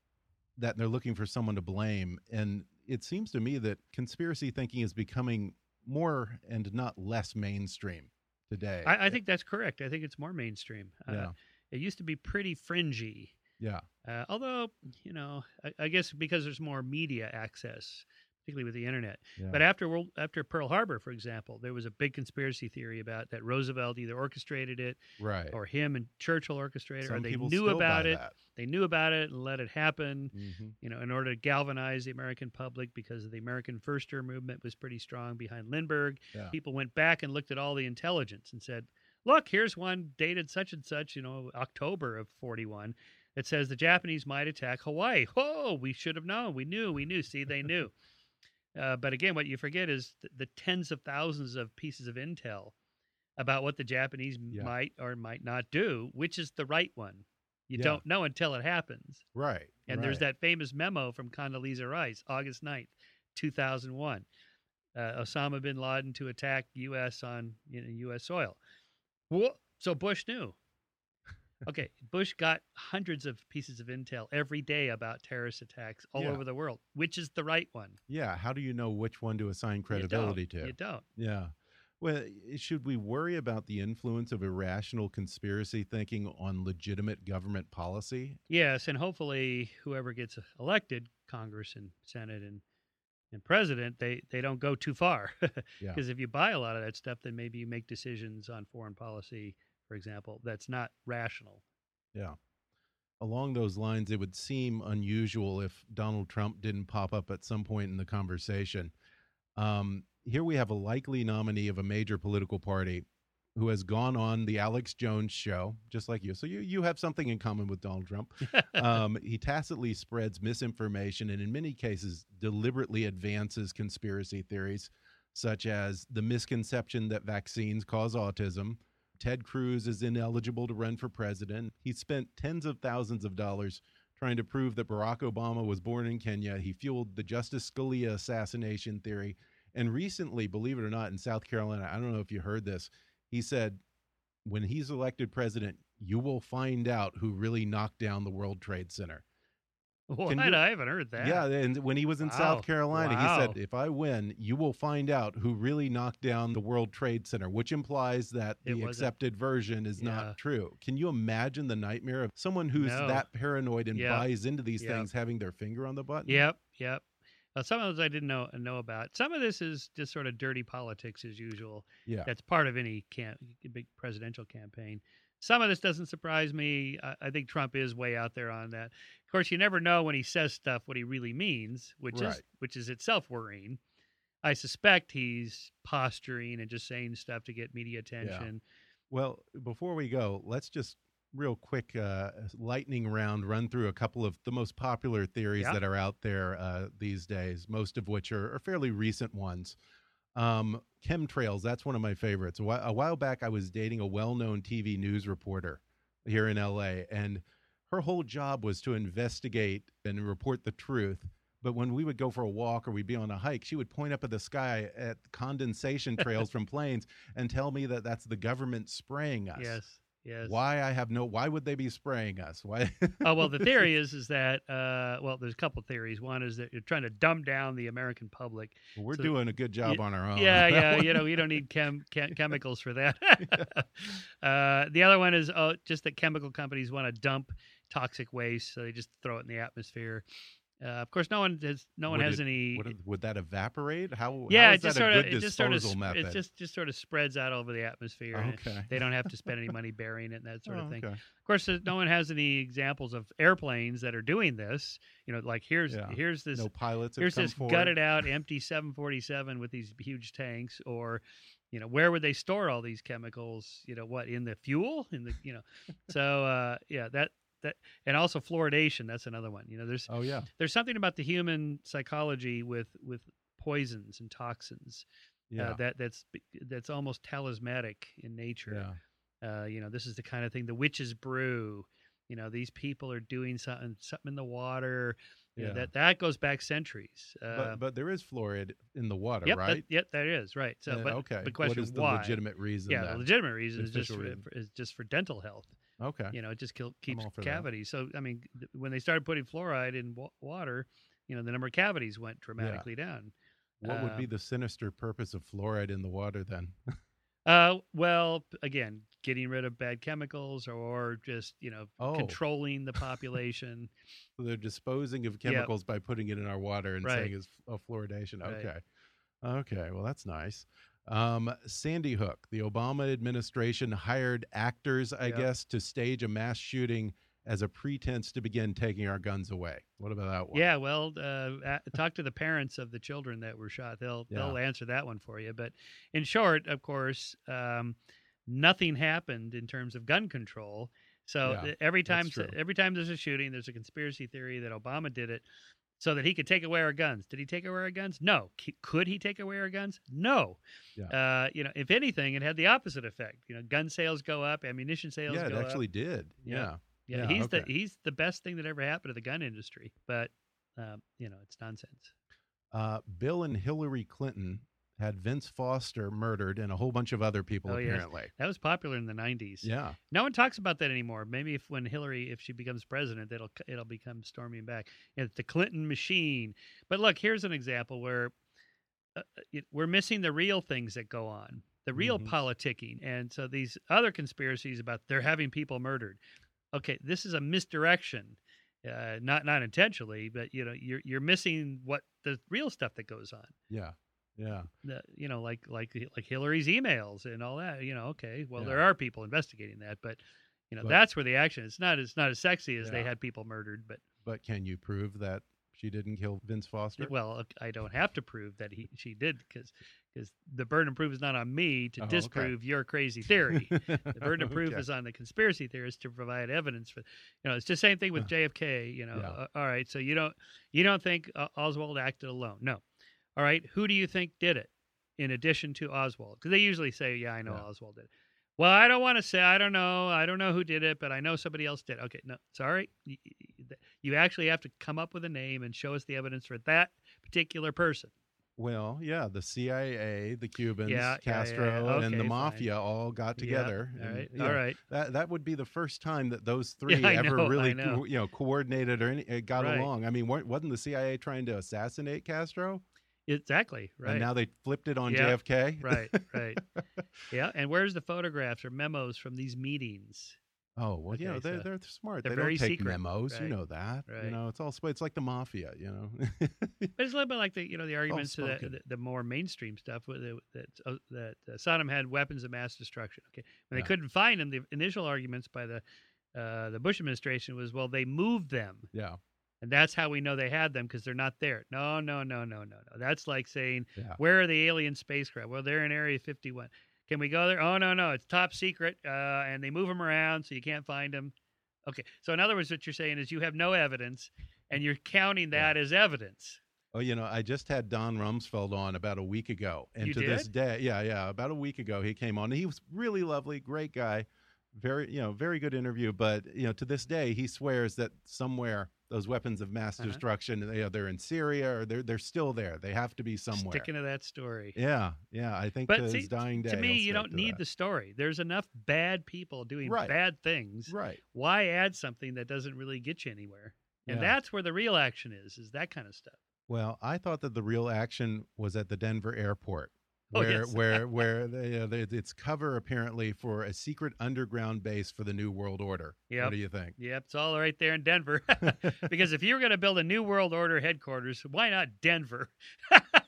that they're looking for someone to blame. And it seems to me that conspiracy thinking is becoming more and not less mainstream today. I, I think that's correct. I think it's more mainstream. Uh, Yeah. it used to be pretty fringy. yeah, Uh, although, you know, I, I guess because there's more media access, particularly with the internet. yeah. But after World, after Pearl Harbor, for example, there was a big conspiracy theory about that Roosevelt either orchestrated it right. or him and Churchill orchestrated, Some or they knew about it. that. They knew about it and let it happen. Mhm. You know, in order to galvanize the American public, because the American Firster movement was pretty strong behind Lindbergh. Yeah. People went back and looked at all the intelligence and said, "Look, here's one dated such and such, you know, October of '41." That says the Japanese might attack Hawaii. Whoa, we should have known. We knew. We knew. See, they knew. Uh, but again, what you forget is th- the tens of thousands of pieces of intel about what the Japanese Yeah. might or might not do, which is the right one. You Yeah. don't know until it happens. Right. And there's that famous memo from Condoleezza Rice, August 9th, 2001. Uh, Osama bin Laden to attack U.S. on you know, U.S. soil. Wha- So Bush knew. Okay, Bush got hundreds of pieces of intel every day about terrorist attacks all Yeah. over the world. Which is the right one? Yeah. How do you know which one to assign credibility You to? You don't. Yeah. Well, should we worry about the influence of irrational conspiracy thinking on legitimate government policy? Yes, and hopefully whoever gets elected, Congress and Senate and and president, they they don't go too far. Yeah. Because if you buy a lot of that stuff, then maybe you make decisions on foreign policy, for example, that's not rational. Yeah. Along those lines, it would seem unusual if Donald Trump didn't pop up at some point in the conversation. Um, here we have a likely nominee of a major political party who has gone on the Alex Jones show, just like you. So you you have something in common with Donald Trump. um, he tacitly spreads misinformation and, in many cases, deliberately advances conspiracy theories, such as the misconception that vaccines cause autism. Ted Cruz is ineligible to run for president. He spent tens of thousands of dollars trying to prove that Barack Obama was born in Kenya. He fueled the Justice Scalia assassination theory. And recently, believe it or not, in South Carolina, I don't know if you heard this, he said, when he's elected president, you will find out who really knocked down the World Trade Center. What? you- I haven't heard that. Yeah, and when he was in Wow. South Carolina, he said, "If I win, you will find out who really knocked down the World Trade Center," which implies that It the wasn't- accepted version is Yeah. not true. Can you imagine the nightmare of someone who's No. that paranoid and Yeah. buys into these Yeah. things having their finger on the button? Yep. Yep. Well, some of those I didn't know know about. Some of this is just sort of dirty politics as usual. Yeah. That's part of any cam- big presidential campaign. Some of this doesn't surprise me. I, I think Trump is way out there on that. Of course, you never know when he says stuff what he really means, which is which is itself worrying. I suspect he's posturing and just saying stuff to get media attention. Well, before we go, let's just real quick uh, lightning round run through a couple of the most popular theories Yeah. that are out there uh, these days, most of which are, are fairly recent ones. Um, chemtrails, that's one of my favorites. A while, a while back, I was dating a well known TV news reporter here in LA, and her whole job was to investigate and report the truth. But when we would go for a walk or we'd be on a hike, she would point up at the sky at condensation trails from planes and tell me that that's the government spraying us. Yes. Yes. Why I have no. Why would they be spraying us? Why? oh well, the theory is is that uh, well, there's a couple theories. One is that you're trying to dumb down the American public. We're So- doing a good job on our own. Yeah, yeah, one. you know, you don't need chem, chem chemicals for that. uh, the other one is oh, just that chemical companies want to dump toxic waste, so they just throw it in the atmosphere. Uh, of course, no one has no one Would has it- any. Would, it- would that evaporate? How? yeah, how it is just sort of it just sort of disposal method? it just just sort of spreads out over the atmosphere. okay. They don't have to spend any money burying it and that sort Oh, of thing. okay. Of course, no one has any examples of airplanes that are doing this. You know, like here's Yeah. here's this No pilots. here's this forward? gutted out empty 747 with these huge tanks or you know where would they store all these chemicals you know what in the fuel in the you know so uh yeah that that and also fluoridation that's another one you know there's Oh yeah. there's something about the human psychology with with poisons and toxins Yeah. uh, that that's that's almost talismanic in nature yeah. Uh, you know, this is the kind of thing the witches brew. You know, these people are doing something something in the water. You know, Yeah. that that goes back centuries. Uh, but, but there is fluoride in the water, yep, right? That, yep, that is right. So, Uh, but okay. the question what is the why? legitimate reason? yeah, the legitimate reason is just reason. for- is just for dental health. Okay. You know, it just kill, keeps for that. cavities. So, I mean, th- when they started putting fluoride in wa- water, you know, the number of cavities went dramatically down. What would be um, the sinister purpose of fluoride in the water then? Uh, well, again, getting rid of bad chemicals or just you know Oh. controlling the population. So They're disposing of chemicals by putting it in our water and Right. saying it's a fluoridation. Right. Okay. Okay. Well, that's nice. Um, Sandy Hook. The Obama administration hired actors, I Yep. guess, to stage a mass shooting as a pretense to begin taking our guns away. What about that one? yeah, well, uh, talk to the parents of the children that were shot. They'll they'll answer that one for you. But in short, of course, um, nothing happened in terms of gun control. So Yeah, every time every time there's a shooting, there's a conspiracy theory that Obama did it so that he could take away our guns. Did he take away our guns? No. C- Could he take away our guns? No. Yeah. Uh, you know, if anything, it had the opposite effect. You know, gun sales go up, ammunition sales Yeah, it go up. actually did. Yeah. Yeah. Yeah, Yeah, he's okay. the he's the best thing that ever happened to the gun industry. But um, you know, it's nonsense. Uh, Bill and Hillary Clinton had Vince Foster murdered and a whole bunch of other people, Oh, yes. apparently. That was popular in the '90s. Yeah. No one talks about that anymore. Maybe if when Hillary, if she becomes president, it'll it'll become storming back. It's the Clinton machine. But look, here's an example where uh, it, we're missing the real things that go on, the real Mhm. politicking, and so these other conspiracies about they're having people murdered. Okay, this is a misdirection. Uh, not not intentionally, but you know you're you're missing what the real stuff that goes on. Yeah. Yeah. the you know like like like Hillary's emails and all that you know okay well Yeah. there are people investigating that but you know But- that's where the action it's not as not as sexy as they had people murdered but But can you prove that she didn't kill Vince Foster? well I don't have to prove that he she did because because the burden of proof is not on me to Oh, okay. disprove your crazy theory the burden of proof Okay. is on the conspiracy theorists to provide evidence for you know it's just same thing with JFK you know Yeah. uh, all right so you don't you don't think uh, Oswald acted alone no all right who do you think did it in addition to Oswald because they usually say yeah I know Yeah. Oswald did it well I don't want to say I don't know I don't know who did it but I know somebody else did okay no sorry you, actually have to come up with a name and show us the evidence for that particular person Well, yeah, the CIA, the Cubans, Yeah, yeah, yeah, Castro, yeah. and Okay, the fine. mafia all got Yeah, together. all and, all know, right That that would be the first time that those three ever know, really, know. you know, coordinated or any, uh, got Right. along. I mean, wasn't the CIA trying to assassinate Castro? Exactly right And now they flipped it on Yeah, JFK. right, right. Yeah, and where's the photographs or memos from these meetings? Oh well, you know they're so they're smart. they're they very don't take secret, memos. You know that. You know it's all it's like the mafia. You know. But it's a little bit like the you know the arguments to the, the, the more mainstream stuff with the, that uh, that uh, Saddam had weapons of mass destruction. Okay, when Yeah. they couldn't find them, the initial arguments by the uh, the Bush administration was, well, they moved them, yeah. And that's how we know they had them because they're not there. No, no, no, no, no, no. That's like saying, Yeah. where are the alien spacecraft? Well, they're in Area 51. Can we go there? Oh no, no, it's top secret, uh, and they move them around so you can't find them. Okay, so in other words, what you're saying is you have no evidence, and you're counting Yeah. that as evidence. Oh, you know, I just had Don Rumsfeld on about a week ago, and You to this day, yeah, yeah, about a week ago, he came on. He was really lovely, great guy, very, you know, very good interview. But you know, to this day, he swears that somewhere those weapons of mass Uh-huh. destruction, they, they're in Syria or they're they're still there. They have to be somewhere. Sticking to that story. Yeah, yeah. I think But to see, his dying day, to me, you don't need that. the story. There's enough bad people doing Right. bad things. right. Why add something that doesn't really get you anywhere? And Yeah. that's where the real action is, is that kind of stuff. Well, I thought that the real action was at the Denver airport, Oh, where yes. where where they, uh, they, it's cover apparently for a secret underground base for the New World Order. Yep. What do you think? Yep, it's all right there in Denver. because if you were going to build a new world order headquarters, why not Denver?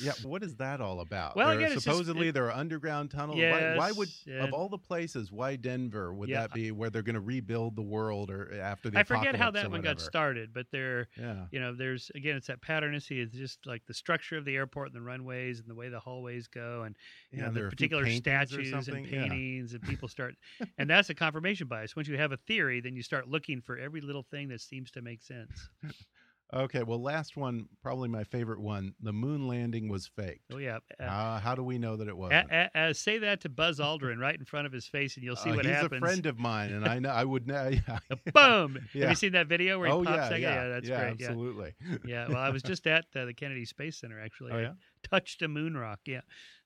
Yeah, what is that all about? Well, There are- again, it's just- supposedly it- there are underground tunnels. why, why would Yes, and- of all the places, why Denver? Would Yeah, that be where they're going to rebuild the world or uh, after the I forget how that one got started, but there, Yeah, you know, there's again, it's that patternicity. It's just like the structure of the airport and the runways and the way the hallways go, and you Yeah, know, the are a few particular statues and yeah. paintings, and people start, and that's a confirmation bias. Once you have a theory, then you start looking for every little thing that seems to make sense. Okay, well, last one, probably my favorite one. The moon landing was fake. Oh yeah. Uh, Uh, how do we know that it a- a- say that to Buzz Aldrin right in front of his face, and you'll see Uh, what he's happens. He's a friend of mine, and I know I would know. Yeah. Boom! Have you seen that video where he oh pops yeah, that? yeah, that's yeah, great. Yeah. absolutely. Yeah. Well, I was just at uh, the Kennedy Space Center actually. Oh yeah, touched a moon rock. Yeah.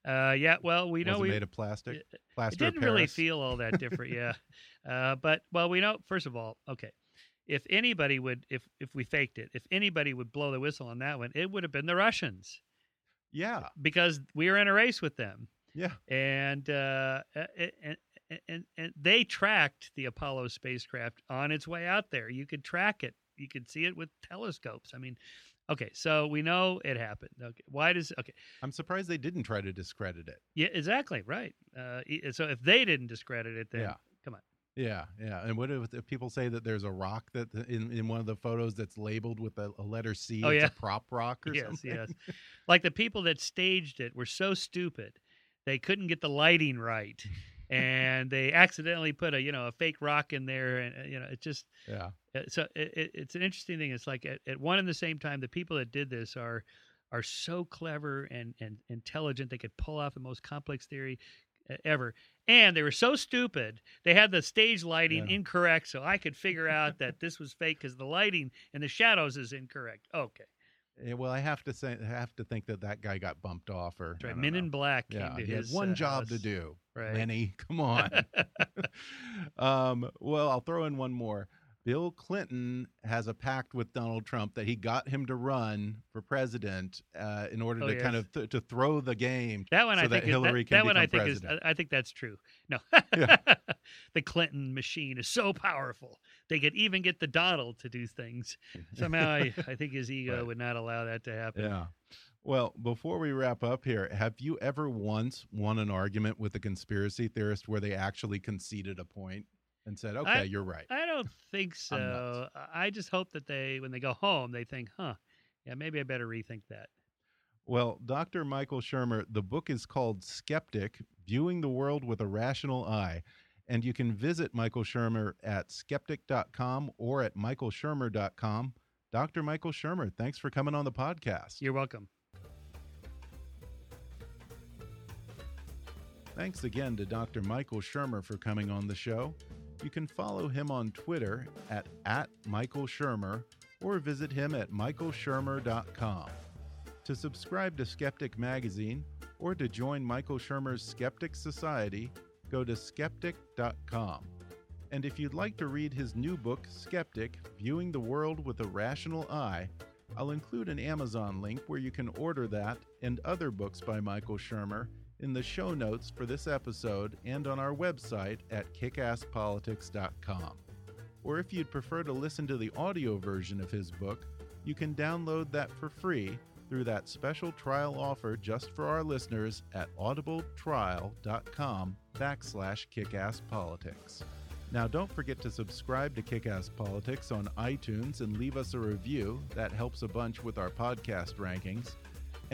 Uh, yeah. Well, we know was it we made of plastic? Plaster it didn't really feel all that different. yeah. Uh, but well, we know first of all, okay. If anybody would, if if we faked it, if anybody would blow the whistle on that one, it would have been the Russians Yeah, because we were in a race with them. yeah. and uh, and, and and they tracked the Apollo spacecraft on its way out there. You could track it. You could see it with telescopes. I mean, okay, so we know it happened. Okay, why does okay? I'm surprised they didn't try to discredit it. Yeah, exactly right. Uh, so if they didn't discredit it, then Yeah. Yeah, yeah. And what if, if people say that there's a rock that in, in one of the photos that's labeled with a, a letter C? Oh, it's yeah. a prop rock or Yes, something. yes. Like the people that staged it were so stupid, they couldn't get the lighting right. And they accidentally put a you know a fake rock in there, and uh, you know it just Yeah. Uh, so it, it, it's an interesting thing. It's like at, at one and the same time, the people that did this are are so clever and and intelligent. They could pull off the most complex theory ever, and they were so stupid. They had the stage lighting Yeah. incorrect, so I could figure out that this was fake because the lighting and the shadows is incorrect. Okay, Yeah, well, I have to say, I have to think that that guy got bumped off, or right. Men know. in Black came Yeah, to he had one uh, job to do. Right. Lenny, come on. um, well, I'll throw in one more. Bill Clinton has a pact with Donald Trump that he got him to run for president uh, in order Oh, to kind of th- to throw the game. That one so I think that is, Hillary that, can that one I think is president. I I think that's true. No, Yeah. the Clinton machine is so powerful they could even get the Donald to do things. Somehow I, I think his ego Right. would not allow that to happen. Yeah. Well, before we wrap up here, have you ever once won an argument with a conspiracy theorist where they actually conceded a point and said, "Okay, I- you're right"? I don't think so. I I just hope that they when they go home they think, huh, yeah, maybe I better rethink that. Well, Dr. Michael Shermer, the book is called Skeptic Viewing the World with a Rational Eye. And you can visit Michael Shermer at skeptic.com or at michaelshermer.com. Dr. Michael Shermer, thanks for coming on the podcast. You're welcome. Thanks again to Dr. Michael Shermer for coming on the show. You can follow him on Twitter at, at Michael Shermer or visit him at michaelshermer.com. To subscribe to Skeptic Magazine or to join Michael Shermer's Skeptic Society, go to skeptic.com. And if you'd like to read his new book, Skeptic Viewing the World with a Rational Eye, I'll include an Amazon link where you can order that and other books by Michael Shermer in the show notes for this episode and on our website at kickasspolitics.com. Or if you'd prefer to listen to the audio version of his book, you can download that for free through that special trial offer just for our listeners at audibletrial.com backslash kickasspolitics. Now, don't forget to subscribe to Kickass Politics on iTunes and leave us a review. That helps a bunch with our podcast rankings.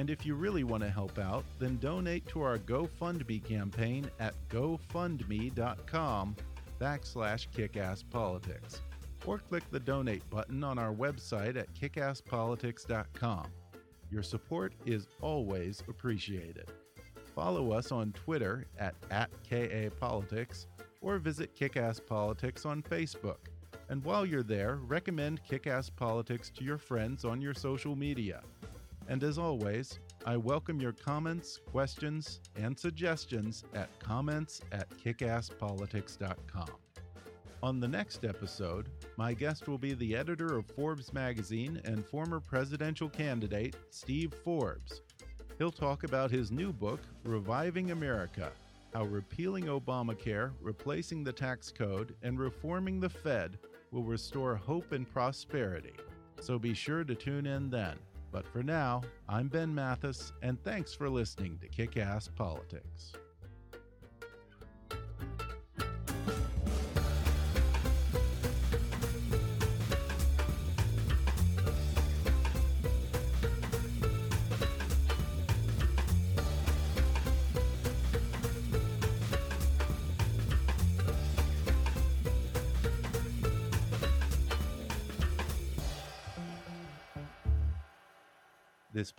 And if you really want to help out, then donate to our GoFundMe campaign at gofundme.com backslash kickasspolitics. Or click the donate button on our website at kickasspolitics.com. Your support is always appreciated. Follow us on Twitter at, at KAPolitics or visit Kickass Politics on Facebook. And while you're there, recommend Kickass Politics to your friends on your social media. And as always, I welcome your comments, questions, and suggestions at comments at kickasspolitics.com. On the next episode, my guest will be the editor of Forbes magazine and former presidential candidate, Steve Forbes. He'll talk about his new book, Reviving America How Repealing Obamacare, Replacing the Tax Code, and Reforming the Fed will restore hope and prosperity. So be sure to tune in then. But for now, I'm Ben Mathis, and thanks for listening to Kick Ass Politics.